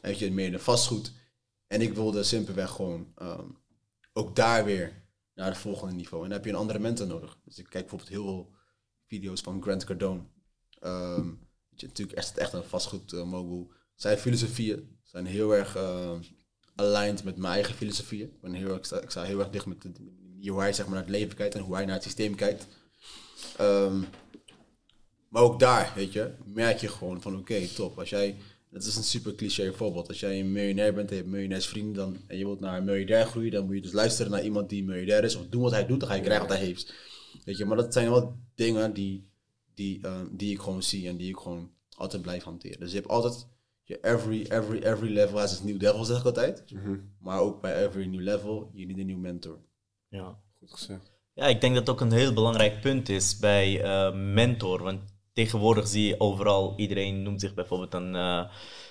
En je, meer de vastgoed. En ik wilde simpelweg gewoon ehm, ook daar weer naar het volgende niveau. En dan heb je een andere mentor nodig. Dus ik kijk bijvoorbeeld heel veel video's van Grant Cardone. Ehm, weet je, natuurlijk echt, echt een vastgoed uh, mogul. Zijn filosofieën zijn heel erg uh, aligned met mijn eigen filosofieën. Ik, ik, sta, heel erg dicht met de, hoe hij zeg maar, naar het leven kijkt en hoe hij naar het systeem kijkt. Um, maar ook daar, weet je, merk je gewoon van oké, okay, top. Als jij, dat is een super cliché voorbeeld. Als jij een miljonair bent en je hebt miljonairsvrienden dan, en je wilt naar een miljardair groeien, dan moet je dus luisteren naar iemand die miljardair is of doen wat hij doet, dan ga je krijgen wat hij heeft. Weet je, maar dat zijn wel dingen die, die, uh, die ik gewoon zie en die ik gewoon altijd blijf hanteren. Dus je hebt altijd, je every, every, every level has its new devil, zeg ik altijd. Mhm. Maar ook bij every new level, je need een nieuw mentor. Ja. Goed gezegd. Ja, ik denk dat het ook een heel belangrijk punt is bij eh, mentor. Want tegenwoordig zie je overal, iedereen noemt zich bijvoorbeeld een, eh,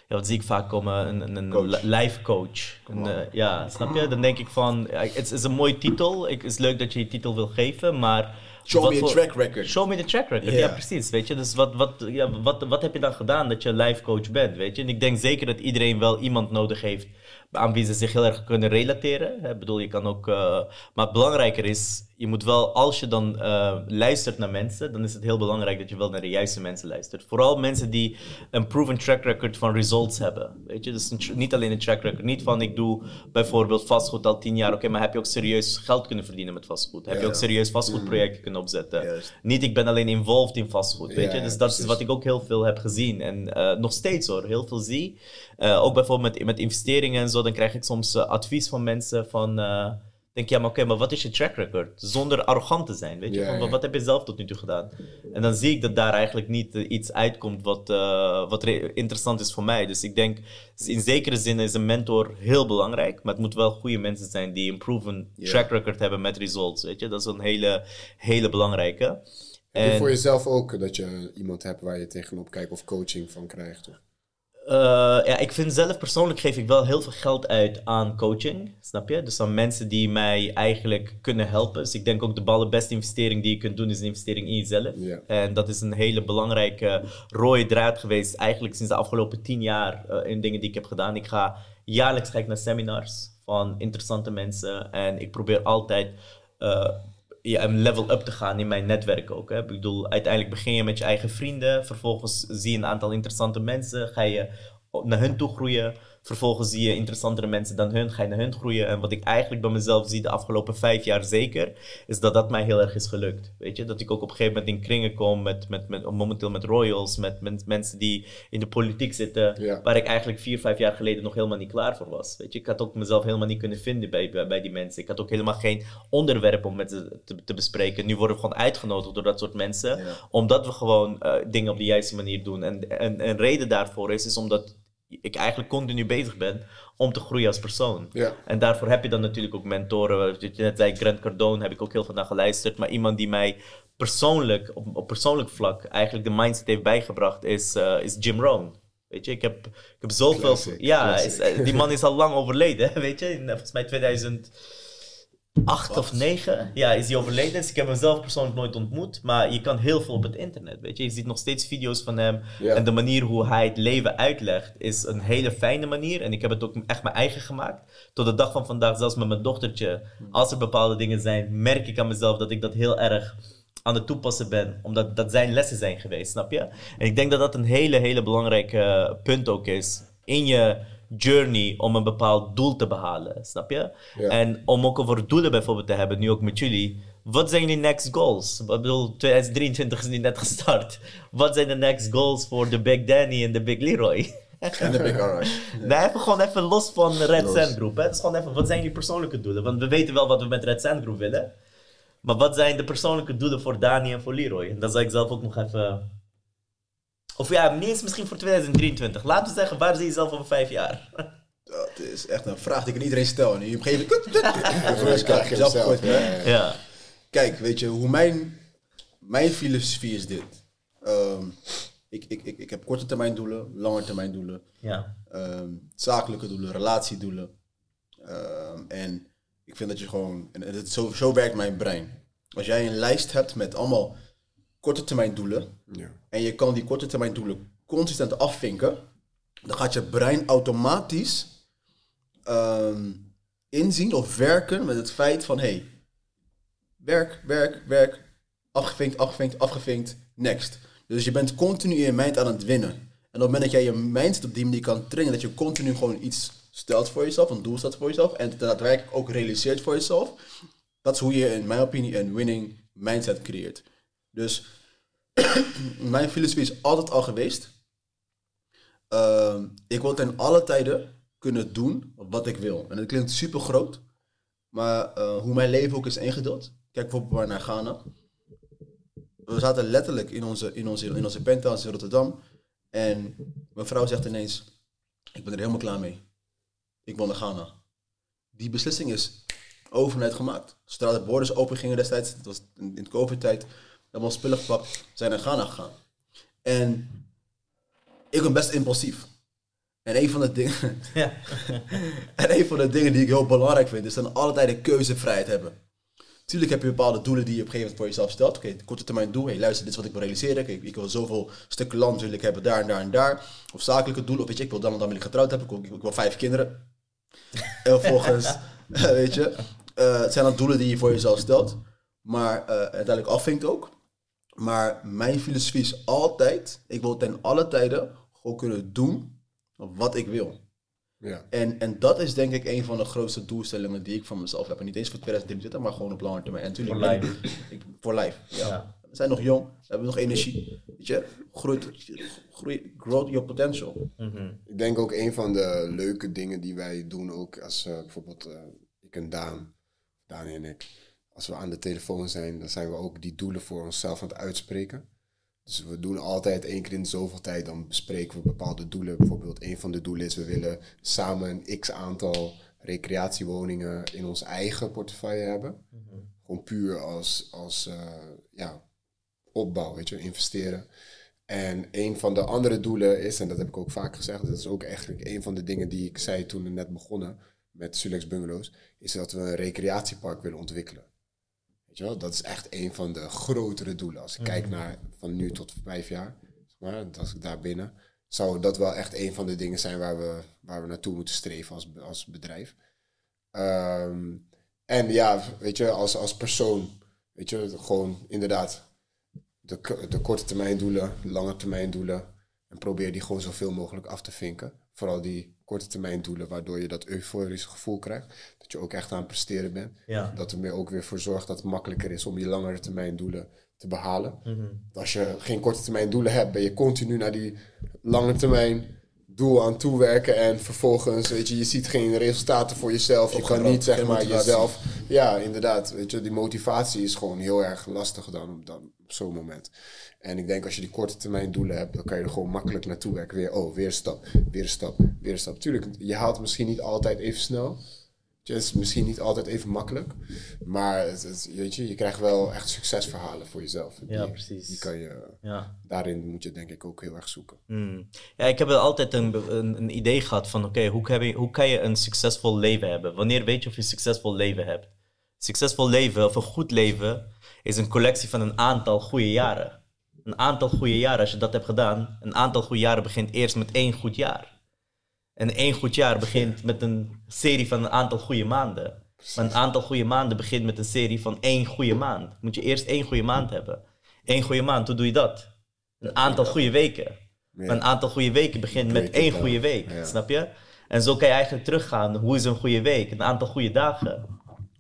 ja, wat zie ik vaak komen, een, een, een life coach. Een, eh, ja, snap je? Dan denk ik van, het is- een mooie titel. Het is leuk dat je die titel wil geven, maar... Show me a track record. Show me the track record, Ja. ja precies. Weet je? Dus wat, wat, ja, wat, wat heb je dan gedaan dat je life coach bent? Weet je? En ik denk zeker dat iedereen wel iemand nodig heeft aan wie ze zich heel erg kunnen relateren. Ik bedoel, je kan ook... eh, maar belangrijker is, je moet wel, als je dan eh, luistert naar mensen, dan is het heel belangrijk dat je wel naar de juiste mensen luistert. Vooral mensen die een proven track record van results hebben. Weet je? Dus een niet alleen een track record. Niet van, ik doe bijvoorbeeld vastgoed al tien jaar. Oké, maar heb je ook serieus geld kunnen verdienen met vastgoed? Heb je ook serieus vastgoedprojecten kunnen opzetten? Niet, ik ben alleen involved in vastgoed, weet Ja, je. Dus dat is wat ik ook heel veel heb gezien. En eh, nog steeds hoor, heel veel zie. Eh, ook bijvoorbeeld met, met investeringen en zo, dan krijg ik soms advies van mensen van... eh, denk ja, maar oké, maar wat is je track record? Zonder arrogant te zijn, weet je. Van, wat, heb je zelf tot nu toe gedaan? En dan zie ik dat daar eigenlijk niet eh, iets uitkomt wat, eh, wat re- interessant is voor mij. Dus ik denk, in zekere zin is een mentor heel belangrijk. Maar het moet wel goede mensen zijn die een proven track record hebben met results, weet je. Dat is een hele, hele belangrijke. Heb je En- voor jezelf ook dat je iemand hebt waar je tegenop kijkt of coaching van krijgt? Of? Eh, ja, ik vind zelf persoonlijk geef ik wel heel veel geld uit aan coaching, snap je? Dus aan mensen die mij eigenlijk kunnen helpen. Dus ik denk ook de allerbeste investering die je kunt doen is een investering in jezelf. En dat is een hele belangrijke rode draad geweest, eigenlijk sinds de afgelopen tien jaar eh, in dingen die ik heb gedaan. Ik ga jaarlijks ga ik naar seminars van interessante mensen en ik probeer altijd eh, ja, een level up te gaan in mijn netwerk ook. Hè. Ik bedoel, uiteindelijk begin je met je eigen vrienden, vervolgens zie je een aantal interessante mensen, ga je naar hun toe groeien. Vervolgens zie je interessantere mensen dan hun, ga je naar hun groeien. En wat ik eigenlijk bij mezelf zie de afgelopen vijf jaar zeker, is dat dat mij heel erg is gelukt. Weet je, dat ik ook op een gegeven moment in kringen kom met, met, met momenteel met royals, met, met mensen die in de politiek zitten, Ja. waar ik eigenlijk vier, vijf jaar geleden nog helemaal niet klaar voor was. Weet je, ik had ook mezelf helemaal niet kunnen vinden bij, bij, bij die mensen. Ik had ook helemaal geen onderwerp om met ze te, te bespreken. Nu worden we gewoon uitgenodigd door dat soort mensen, Ja. omdat we gewoon eh, dingen op de juiste manier doen. En, en een reden daarvoor is, is omdat ik eigenlijk continu bezig ben om te groeien als persoon. Ja. En daarvoor heb je dan natuurlijk ook mentoren. Je net zei, Grant Cardone heb ik ook heel veel naar geluisterd. Maar iemand die mij persoonlijk, op, op persoonlijk vlak, eigenlijk de mindset heeft bijgebracht, is, eh, is Jim Rohn. Weet je, ik heb, ik heb zoveel... Classic, ja, classic. is, eh, die man is al lang overleden, weet je. In, eh, volgens mij 2008 of 9 ja, is hij overleden. Dus ik heb hem zelf persoonlijk nooit ontmoet. Maar je kan heel veel op het internet, weet je. Je ziet nog steeds video's van hem. Ja. En de manier hoe hij het leven uitlegt is een hele fijne manier. En ik heb het ook echt mijn eigen gemaakt. Tot de dag van vandaag, zelfs met mijn dochtertje. Als er bepaalde dingen zijn, merk ik aan mezelf dat ik dat heel erg aan het toepassen ben. Omdat dat zijn lessen zijn geweest, snap je? En ik denk dat dat een hele, hele belangrijke punt ook is. In je journey om een bepaald doel te behalen, snap je? Ja. En om ook over doelen bijvoorbeeld te hebben, nu ook met jullie. Wat zijn jullie next goals? Ik bedoel, 2023 is nu net gestart. Wat zijn de next goals voor de Big Danny en de Big Leroy? En de Big Rush. Nee, even gewoon even los van Red Los. Sand Group. Hè? Het is gewoon even, wat zijn jullie persoonlijke doelen? Want we weten wel wat we met Red Sand Group willen. Maar wat zijn de persoonlijke doelen voor Dani en voor Leroy? En dat zal ik zelf ook nog even... Of ja, niet eens misschien voor 2023. Laten we zeggen, waar zie je jezelf over vijf jaar? Dat is echt een vraag die ik aan iedereen stel. En op een gegeven moment... Krijg je zelf Ja, hè? ja. ja. Kijk, weet je, hoe mijn, mijn filosofie is dit. Ehm, ik, ik, ik, ik heb korte termijn doelen, lange termijn doelen, Ja. ehm, zakelijke doelen, relatiedoelen. Ehm, en ik vind dat je gewoon, en het, zo, zo werkt mijn brein. Als jij een lijst hebt met allemaal korte termijn doelen, Ja. en je kan die korte termijn doelen consistent afvinken, dan gaat je brein automatisch ehm, inzien of werken met het feit van hey, werk, werk, werk, afgevinkt, afgevinkt, afgevinkt, next. Dus je bent continu in je mind aan het winnen. En op het moment dat jij je mindset op die manier kan trainen, dat je continu gewoon iets stelt voor jezelf, een doel stelt voor jezelf, en het daadwerkelijk ook realiseert voor jezelf, dat is hoe je in mijn opinie een winning mindset creëert. Dus mijn filosofie is altijd al geweest. ehm, ik wil ten alle tijden kunnen doen wat ik wil. En dat klinkt super groot. Maar eh, hoe mijn leven ook is ingedeeld. Kijk bijvoorbeeld naar Ghana. We zaten letterlijk in onze, in onze, in onze penthouse in Rotterdam. En mijn vrouw zegt ineens, ik ben er helemaal klaar mee. Ik wil naar Ghana. Die beslissing is overnight gemaakt. Zodra de borders open gingen destijds, het was in de COVID-tijd, hebben we spullen gepakt, zijn naar Ghana gegaan. En ik ben best impulsief. En een van de dingen, Ja. en een van de dingen die ik heel belangrijk vind, is dan altijd de keuzevrijheid hebben. Tuurlijk heb je bepaalde doelen die je op een gegeven moment voor jezelf stelt. Oké, korte termijn doel. Hey, luister, dit is wat ik wil realiseren. Oké, ik wil zoveel stukken land wil ik hebben daar en daar en daar. Of zakelijke doelen. Of weet je, ik wil dan en dan wil ik getrouwd hebben. Ik wil, ik wil vijf kinderen. En vervolgens, weet je, eh, het zijn dan doelen die je voor jezelf stelt. Maar eh, uiteindelijk afvinkt ook. Maar mijn filosofie is altijd, ik wil ten alle tijden gewoon kunnen doen wat ik wil. Ja. En, en dat is denk ik een van de grootste doelstellingen die ik van mezelf heb. En niet eens voor 2023, maar gewoon op lange termijn. En natuurlijk, Voor life. Ik, voor life, ja. Ja. We zijn nog jong, we hebben nog energie. Weet je, groeit, groei, grow your potential. Mhm. Ik denk ook een van de leuke dingen die wij doen, ook als eh, bijvoorbeeld eh, ik en Daan, Daan en ik, als we aan de telefoon zijn, dan zijn we ook die doelen voor onszelf aan het uitspreken. Dus we doen altijd één keer in zoveel tijd, dan bespreken we bepaalde doelen. Bijvoorbeeld een van de doelen is, we willen samen een x aantal recreatiewoningen in ons eigen portefeuille hebben. Gewoon puur als, als eh, ja, opbouw, weet je, investeren. En een van de andere doelen is, en dat heb ik ook vaak gezegd, dat is ook eigenlijk een van de dingen die ik zei toen we net begonnen met Sulex Bungalows, is dat we een recreatiepark willen ontwikkelen. Weet je wel, dat is echt een van de grotere doelen. Als ik kijk naar van nu tot vijf jaar, zeg maar, als ik daar binnen, zou dat wel echt een van de dingen zijn waar we, waar we naartoe moeten streven als, als bedrijf. Ehm, en ja, weet je, als, als persoon, weet je, gewoon inderdaad de, de korte termijn doelen, lange termijn doelen. En probeer die gewoon zoveel mogelijk af te vinken. Vooral die korte termijn doelen, waardoor je dat euforische gevoel krijgt. Dat je ook echt aan het presteren bent. Ja. Dat er meer ook weer voor zorgt dat het makkelijker is om die langere termijn doelen te behalen. Als je geen korte termijn doelen hebt, ben je continu naar die lange termijn doel aan toewerken. En vervolgens, weet je, je ziet geen resultaten voor jezelf. Je kan niet, zeg maar, jezelf ja, inderdaad. Weet je, die motivatie is gewoon heel erg lastig dan op, dan, op zo'n moment. En ik denk als je die korte termijn doelen hebt, dan kan je er gewoon makkelijk naartoe werken. Weer, oh, weer een stap, weer een stap, weer een stap. Tuurlijk, je haalt misschien niet altijd even snel. Het is misschien niet altijd even makkelijk. Maar het, het- weet je, je krijgt wel echt succesverhalen voor jezelf. Ja, precies. Die kan je, Ja. daarin moet je denk ik ook heel erg zoeken. Mm. Ja, ik heb altijd een, een, een idee gehad van, oké, hoe, kan je- hoe kan je een succesvol leven hebben? Wanneer weet je of je een succesvol leven hebt? Succesvol leven, of een goed leven, is een collectie van een aantal goede jaren. Een aantal goede jaren, als je dat hebt gedaan, een aantal goede jaren begint eerst met één goed jaar. En één goed jaar begint met een serie van een aantal goede maanden. Maar een aantal goede maanden begint met een serie van één goede maand. Moet je eerst één goede maand hebben. Eén goede maand, hoe doe je dat? Een aantal goede weken. Maar een aantal goede weken begint met één goede week, Ja. snap je? En zo kan je eigenlijk teruggaan. Hoe is een goede week? Een aantal goede dagen.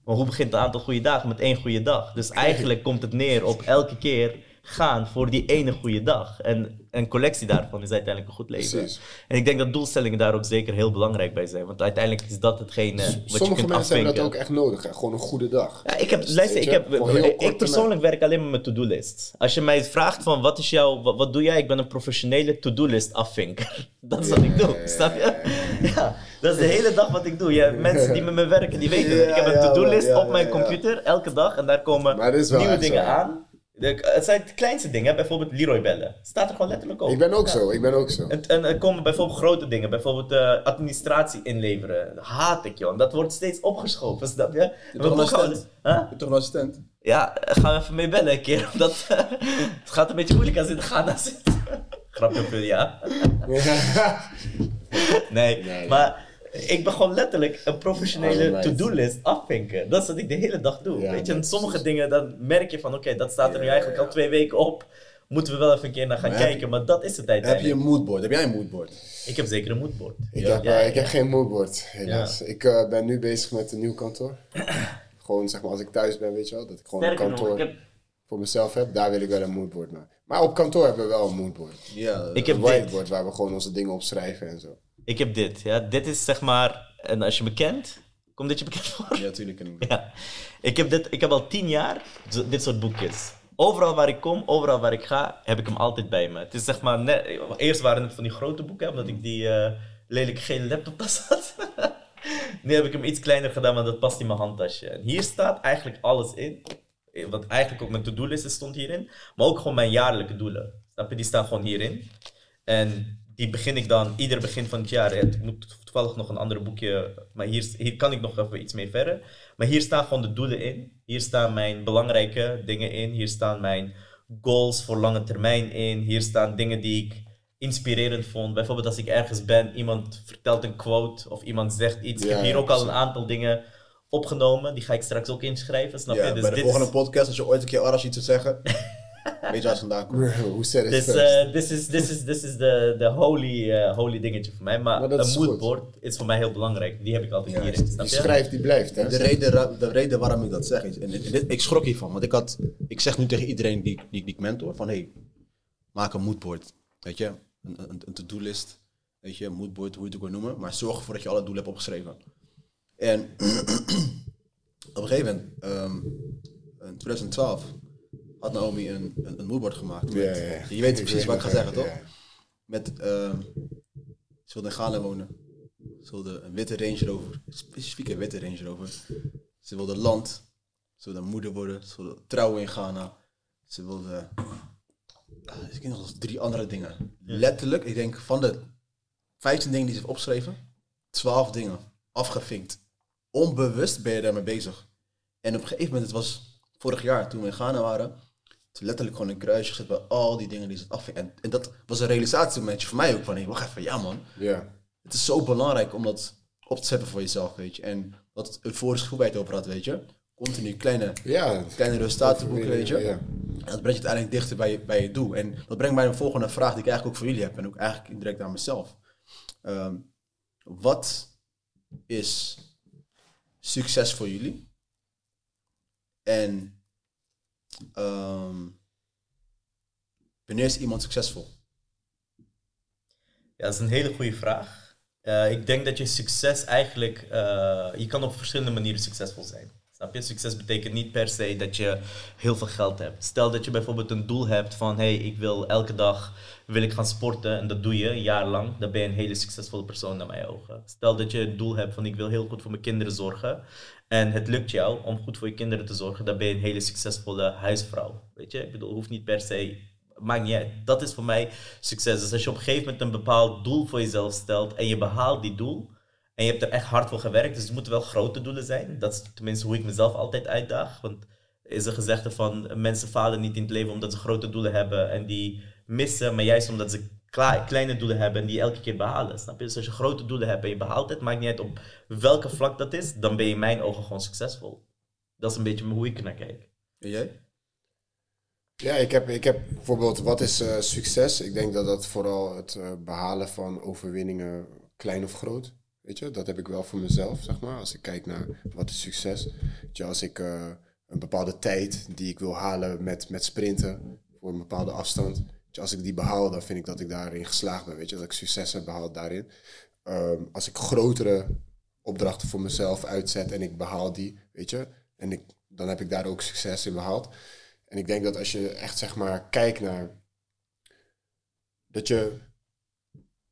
Maar hoe begint een aantal goede dagen? Met één goede dag. Dus eigenlijk komt het neer op elke keer gaan voor die ene goede dag. En een collectie daarvan is uiteindelijk een goed leven. Precies. En ik denk dat doelstellingen daar ook zeker heel belangrijk bij zijn. Want uiteindelijk is dat hetgene wat je Sommige kunt mensen hebben dat ook echt nodig. Hè? Gewoon een goede dag. Ja, ik heb, luister, ik, heb, ik persoonlijk werk alleen maar met to-do-list. Als je mij vraagt van wat is jouw, wat, wat doe jij? Ik ben een professionele to-do-list afvinker. Dat is wat ik doe, snap je? Ja, dat is de hele dag wat ik doe. Ja, mensen die met me werken, die weten het. Ik heb een ja, to-do-list ja, op mijn computer, elke dag. En daar komen dat nieuwe dingen zo. aan. De- het zijn de kleinste dingen, bijvoorbeeld Leroy bellen. Staat er gewoon letterlijk op. Ik ben ook Ja. zo, ik ben ook zo. En, en er komen bijvoorbeeld grote dingen, bijvoorbeeld eh, administratie inleveren. Dat haat ik, joh. Dat wordt steeds opgeschoven, snap je? Je toch een assistent? Huh? Je hebt toch een assistent? Ja, eh, gaan we even mee bellen een keer. Omdat het gaat een beetje moeilijk als in Ghana zit. Grapje op ja. Nee, Nee. maar ik ben gewoon letterlijk een professionele Alright. to-do-list afvinken. Dat is wat ik de hele dag doe. Ja, Weet je, en sommige dingen, dan merk je van, oké, dat staat er nu eigenlijk ja. al twee weken op. Moeten we wel even een keer naar gaan Maar heb kijken, maar dat is het Heb je een moodboard? Heb jij een moodboard? Ik heb zeker een moodboard. Ik, Ja, heb, ja, eh, ik ja. heb geen moodboard, helaas. Ik eh, ben nu bezig met een nieuw kantoor. gewoon zeg maar als ik thuis ben, weet je wel, dat ik gewoon Sterker een kantoor voor mezelf heb. Daar wil ik wel een moodboard maken. Maar op kantoor hebben we wel een moodboard. Ja. Ik Een heb dit. whiteboard waar we gewoon onze dingen op schrijven en zo. Ik heb dit. Ja. Dit is zeg maar, en als je me kent, komt dit je bekend voor? Ja, natuurlijk ken ik dat. Ja. Ik heb, dit, ik heb al tien jaar zo- dit soort boekjes. Overal waar ik kom, overal waar ik ga, heb ik hem altijd bij me. Het is zeg maar net, eerst waren het van die grote boeken, omdat ik die eh, lelijke gele laptoptas had. nu heb ik hem iets kleiner gedaan, want dat past in mijn handtasje. En hier staat eigenlijk alles in. Wat eigenlijk ook mijn to-do-list stond hierin. Maar ook gewoon mijn jaarlijke doelen. Snap je? Die staan gewoon hierin. En die begin ik dan ieder begin van het jaar. Ja, Ik moet toevallig nog een ander boekje. Maar hier, hier kan ik nog even iets mee verder. Maar hier staan gewoon de doelen in. Hier staan mijn belangrijke dingen in. Hier staan mijn goals voor lange termijn in. Hier staan dingen die ik inspirerend vond. Bijvoorbeeld als ik ergens ben, iemand vertelt een quote of iemand zegt iets. ik heb hier ook al een aantal dingen opgenomen. Die ga ik straks ook inschrijven. Snap Ja, je? Dus bij de dit volgende is- podcast, als je ooit een keer Arash iets te zeggen, weet je waar het vandaan komt. Hoe Dus first? eh, this is, this is, this is de, de holy, eh, holy dingetje voor mij. Maar, Maar dat een moodboard is voor mij heel belangrijk. Die heb ik altijd Ja, hierin. Snap Die je? schrijft, die blijft. Hè? De reden, de reden waarom ik dat zeg is, en dit- dit- ik schrok hiervan, want ik had, ik zeg nu tegen iedereen die, die, die ik mentor, van hey, maak een moodboard, weet je, een, een, een to-do-list, weet je, een moodboard, hoe je het ook wil noemen, maar zorg ervoor dat je alle doelen hebt opgeschreven. En op een gegeven moment, ehm, in 2012, had Naomi een, een, een moodboard gemaakt. Met- ja, ja. Je weet Ik precies wat ik ga zeggen, toch? ja. Met, ehm, ze wilde in Ghana wonen. Ze wilde een witte Range Rover. Specifiek een witte Range Rover. Ze wilde land. Ze wilde moeder worden. Ze wilde trouwen in Ghana. Ze wilde... ah, ik denk nog eens drie andere dingen. Letterlijk, ik denk van de 15 dingen die ze heeft opgeschreven, 12 dingen afgevinkt. Onbewust ben je daarmee bezig. En op een gegeven moment, het was vorig jaar toen we in Ghana waren, letterlijk gewoon een kruisje gezet bij al die dingen die ze afvinkt. En, en dat was een realisatiemomentje voor mij ook van, hé, wacht even, ja man. Ja. Het is zo belangrijk om dat op te zetten voor jezelf, weet je. En dat euforisch gevoel bij het over had, weet je. Continu kleine, Ja. kleine resultaten boeken, weet je. Ja. En dat brengt je uiteindelijk dichter bij je, bij je doel. En dat brengt mij de volgende vraag die ik eigenlijk ook voor jullie heb. En ook eigenlijk indirect aan mezelf. Ehm, wat is succes voor jullie? En ehm, wanneer is iemand succesvol? Ja, dat is een hele goede vraag. Eh, ik denk dat je succes eigenlijk... eh, je kan op verschillende manieren succesvol zijn. Snap je? Succes betekent niet per se dat je heel veel geld hebt. Stel dat je bijvoorbeeld een doel hebt van... hey, ik wil elke dag wil ik gaan sporten en dat doe je een jaar lang. Dan ben je een hele succesvolle persoon naar mijn ogen. Stel dat je het doel hebt van ik wil heel goed voor mijn kinderen zorgen. En het lukt jou om goed voor je kinderen te zorgen. Dan ben je een hele succesvolle huisvrouw. Weet je? Ik bedoel, hoeft niet per se maakt niet uit. Dat is voor mij succes. Dus als je op een gegeven moment een bepaald doel voor jezelf stelt en je behaalt die doel en je hebt er echt hard voor gewerkt, dus het moeten wel grote doelen zijn. Dat is tenminste hoe ik mezelf altijd uitdaag. Want is een gezegde van mensen falen niet in het leven omdat ze grote doelen hebben en die missen, maar juist omdat ze kleine doelen hebben en die elke keer behalen. Snap je? Dus als je grote doelen hebt en je behaalt het, maakt niet uit op welke vlak dat is, dan ben je in mijn ogen gewoon succesvol. Dat is een beetje hoe ik er naar kijk. En jij? Ja, ik heb, ik heb bijvoorbeeld, wat is eh, succes? Ik denk dat dat vooral het eh, behalen van overwinningen, klein of groot. Weet je, dat heb ik wel voor mezelf, zeg maar. Als ik kijk naar wat is succes. Weet je, als ik eh, een bepaalde tijd die ik wil halen met, met sprinten voor een bepaalde afstand. Als ik die behaal, dan vind ik dat ik daarin geslaagd ben. Weet je, dat ik succes heb behaald daarin. Ehm, als ik grotere opdrachten voor mezelf uitzet en ik behaal die, weet je. En ik, dan heb ik daar ook succes in behaald. En ik denk dat als je echt zeg maar kijkt naar dat je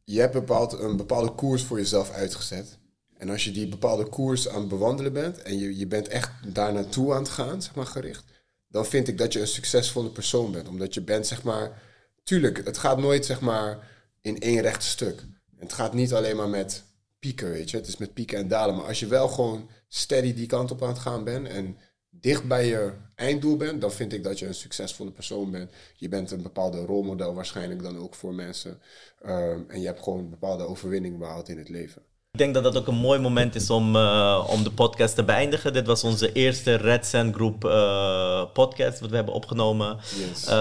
je hebt bepaald, een bepaalde koers voor jezelf uitgezet. En als je die bepaalde koers aan het bewandelen bent en je, je bent echt daar naartoe aan het gaan, zeg maar gericht, dan vind ik dat je een succesvolle persoon bent. Omdat je bent, zeg maar, tuurlijk, het gaat nooit zeg maar in één recht stuk. Het gaat niet alleen maar met pieken, weet je. Het is met pieken en dalen. Maar als je wel gewoon steady die kant op aan het gaan bent en dicht bij je einddoel bent, dan vind ik dat je een succesvolle persoon bent. Je bent een bepaalde rolmodel waarschijnlijk dan ook voor mensen. Ehm, en je hebt gewoon een bepaalde overwinning behaald in het leven. Ik denk dat dat ook een mooi moment is om, eh, om de podcast te beëindigen. Dit was onze eerste Red Sand Group eh, podcast wat we hebben opgenomen. Yes. Eh,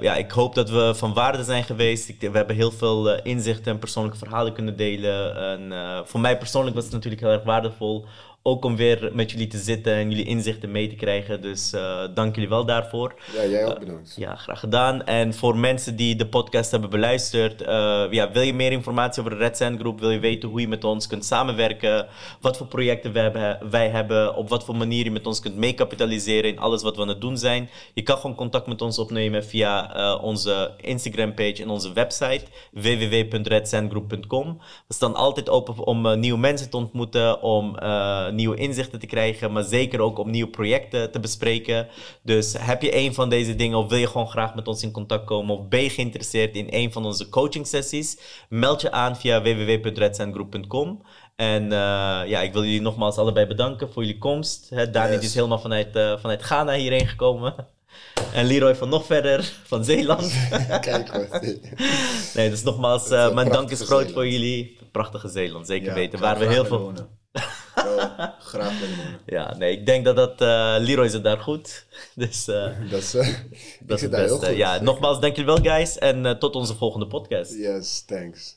ja, ik hoop dat we van waarde zijn geweest. Ik, we hebben heel veel inzichten en persoonlijke verhalen kunnen delen. En, voor mij persoonlijk was het natuurlijk heel erg waardevol ook om weer met jullie te zitten en jullie inzichten mee te krijgen. Dus eh, dank jullie wel daarvoor. Ja, jij ook bedankt. Ja, graag gedaan. En voor mensen die de podcast hebben beluisterd, eh, ja, wil je meer informatie over de Red Sand Groep? Wil je weten hoe je met ons kunt samenwerken? Wat voor projecten wij hebben, wij hebben? Op wat voor manier je met ons kunt meekapitaliseren in alles wat we aan het doen zijn? Je kan gewoon contact met ons opnemen via eh, onze Instagram page en onze website www.redsandgroep.com. We staan altijd open om eh, nieuwe mensen te ontmoeten, om eh, nieuwe inzichten te krijgen, maar zeker ook om nieuwe projecten te bespreken. Dus heb je een van deze dingen of wil je gewoon graag met ons in contact komen of ben je geïnteresseerd in een van onze coaching sessies, meld je aan via www.redsandgroep.com. En uh, ja, ik wil jullie nogmaals allebei bedanken voor jullie komst. Hè, Dani Yes. is helemaal vanuit, uh, vanuit Ghana hierheen gekomen. En Leroy van nog verder, van Zeeland. Kijk nee, dus nogmaals, eh, uh, mijn dank is groot Zeeland. voor jullie. Prachtige Zeeland, zeker Ja, weten. Waar we heel veel... wonen. Wel, graag. Ja, nee, ik denk dat dat... eh Leroy zit daar goed. Dus uh, Dat is, uh, dat is het beste. Ja, nogmaals, dank jullie wel, guys. En uh, tot onze volgende podcast. Yes, thanks.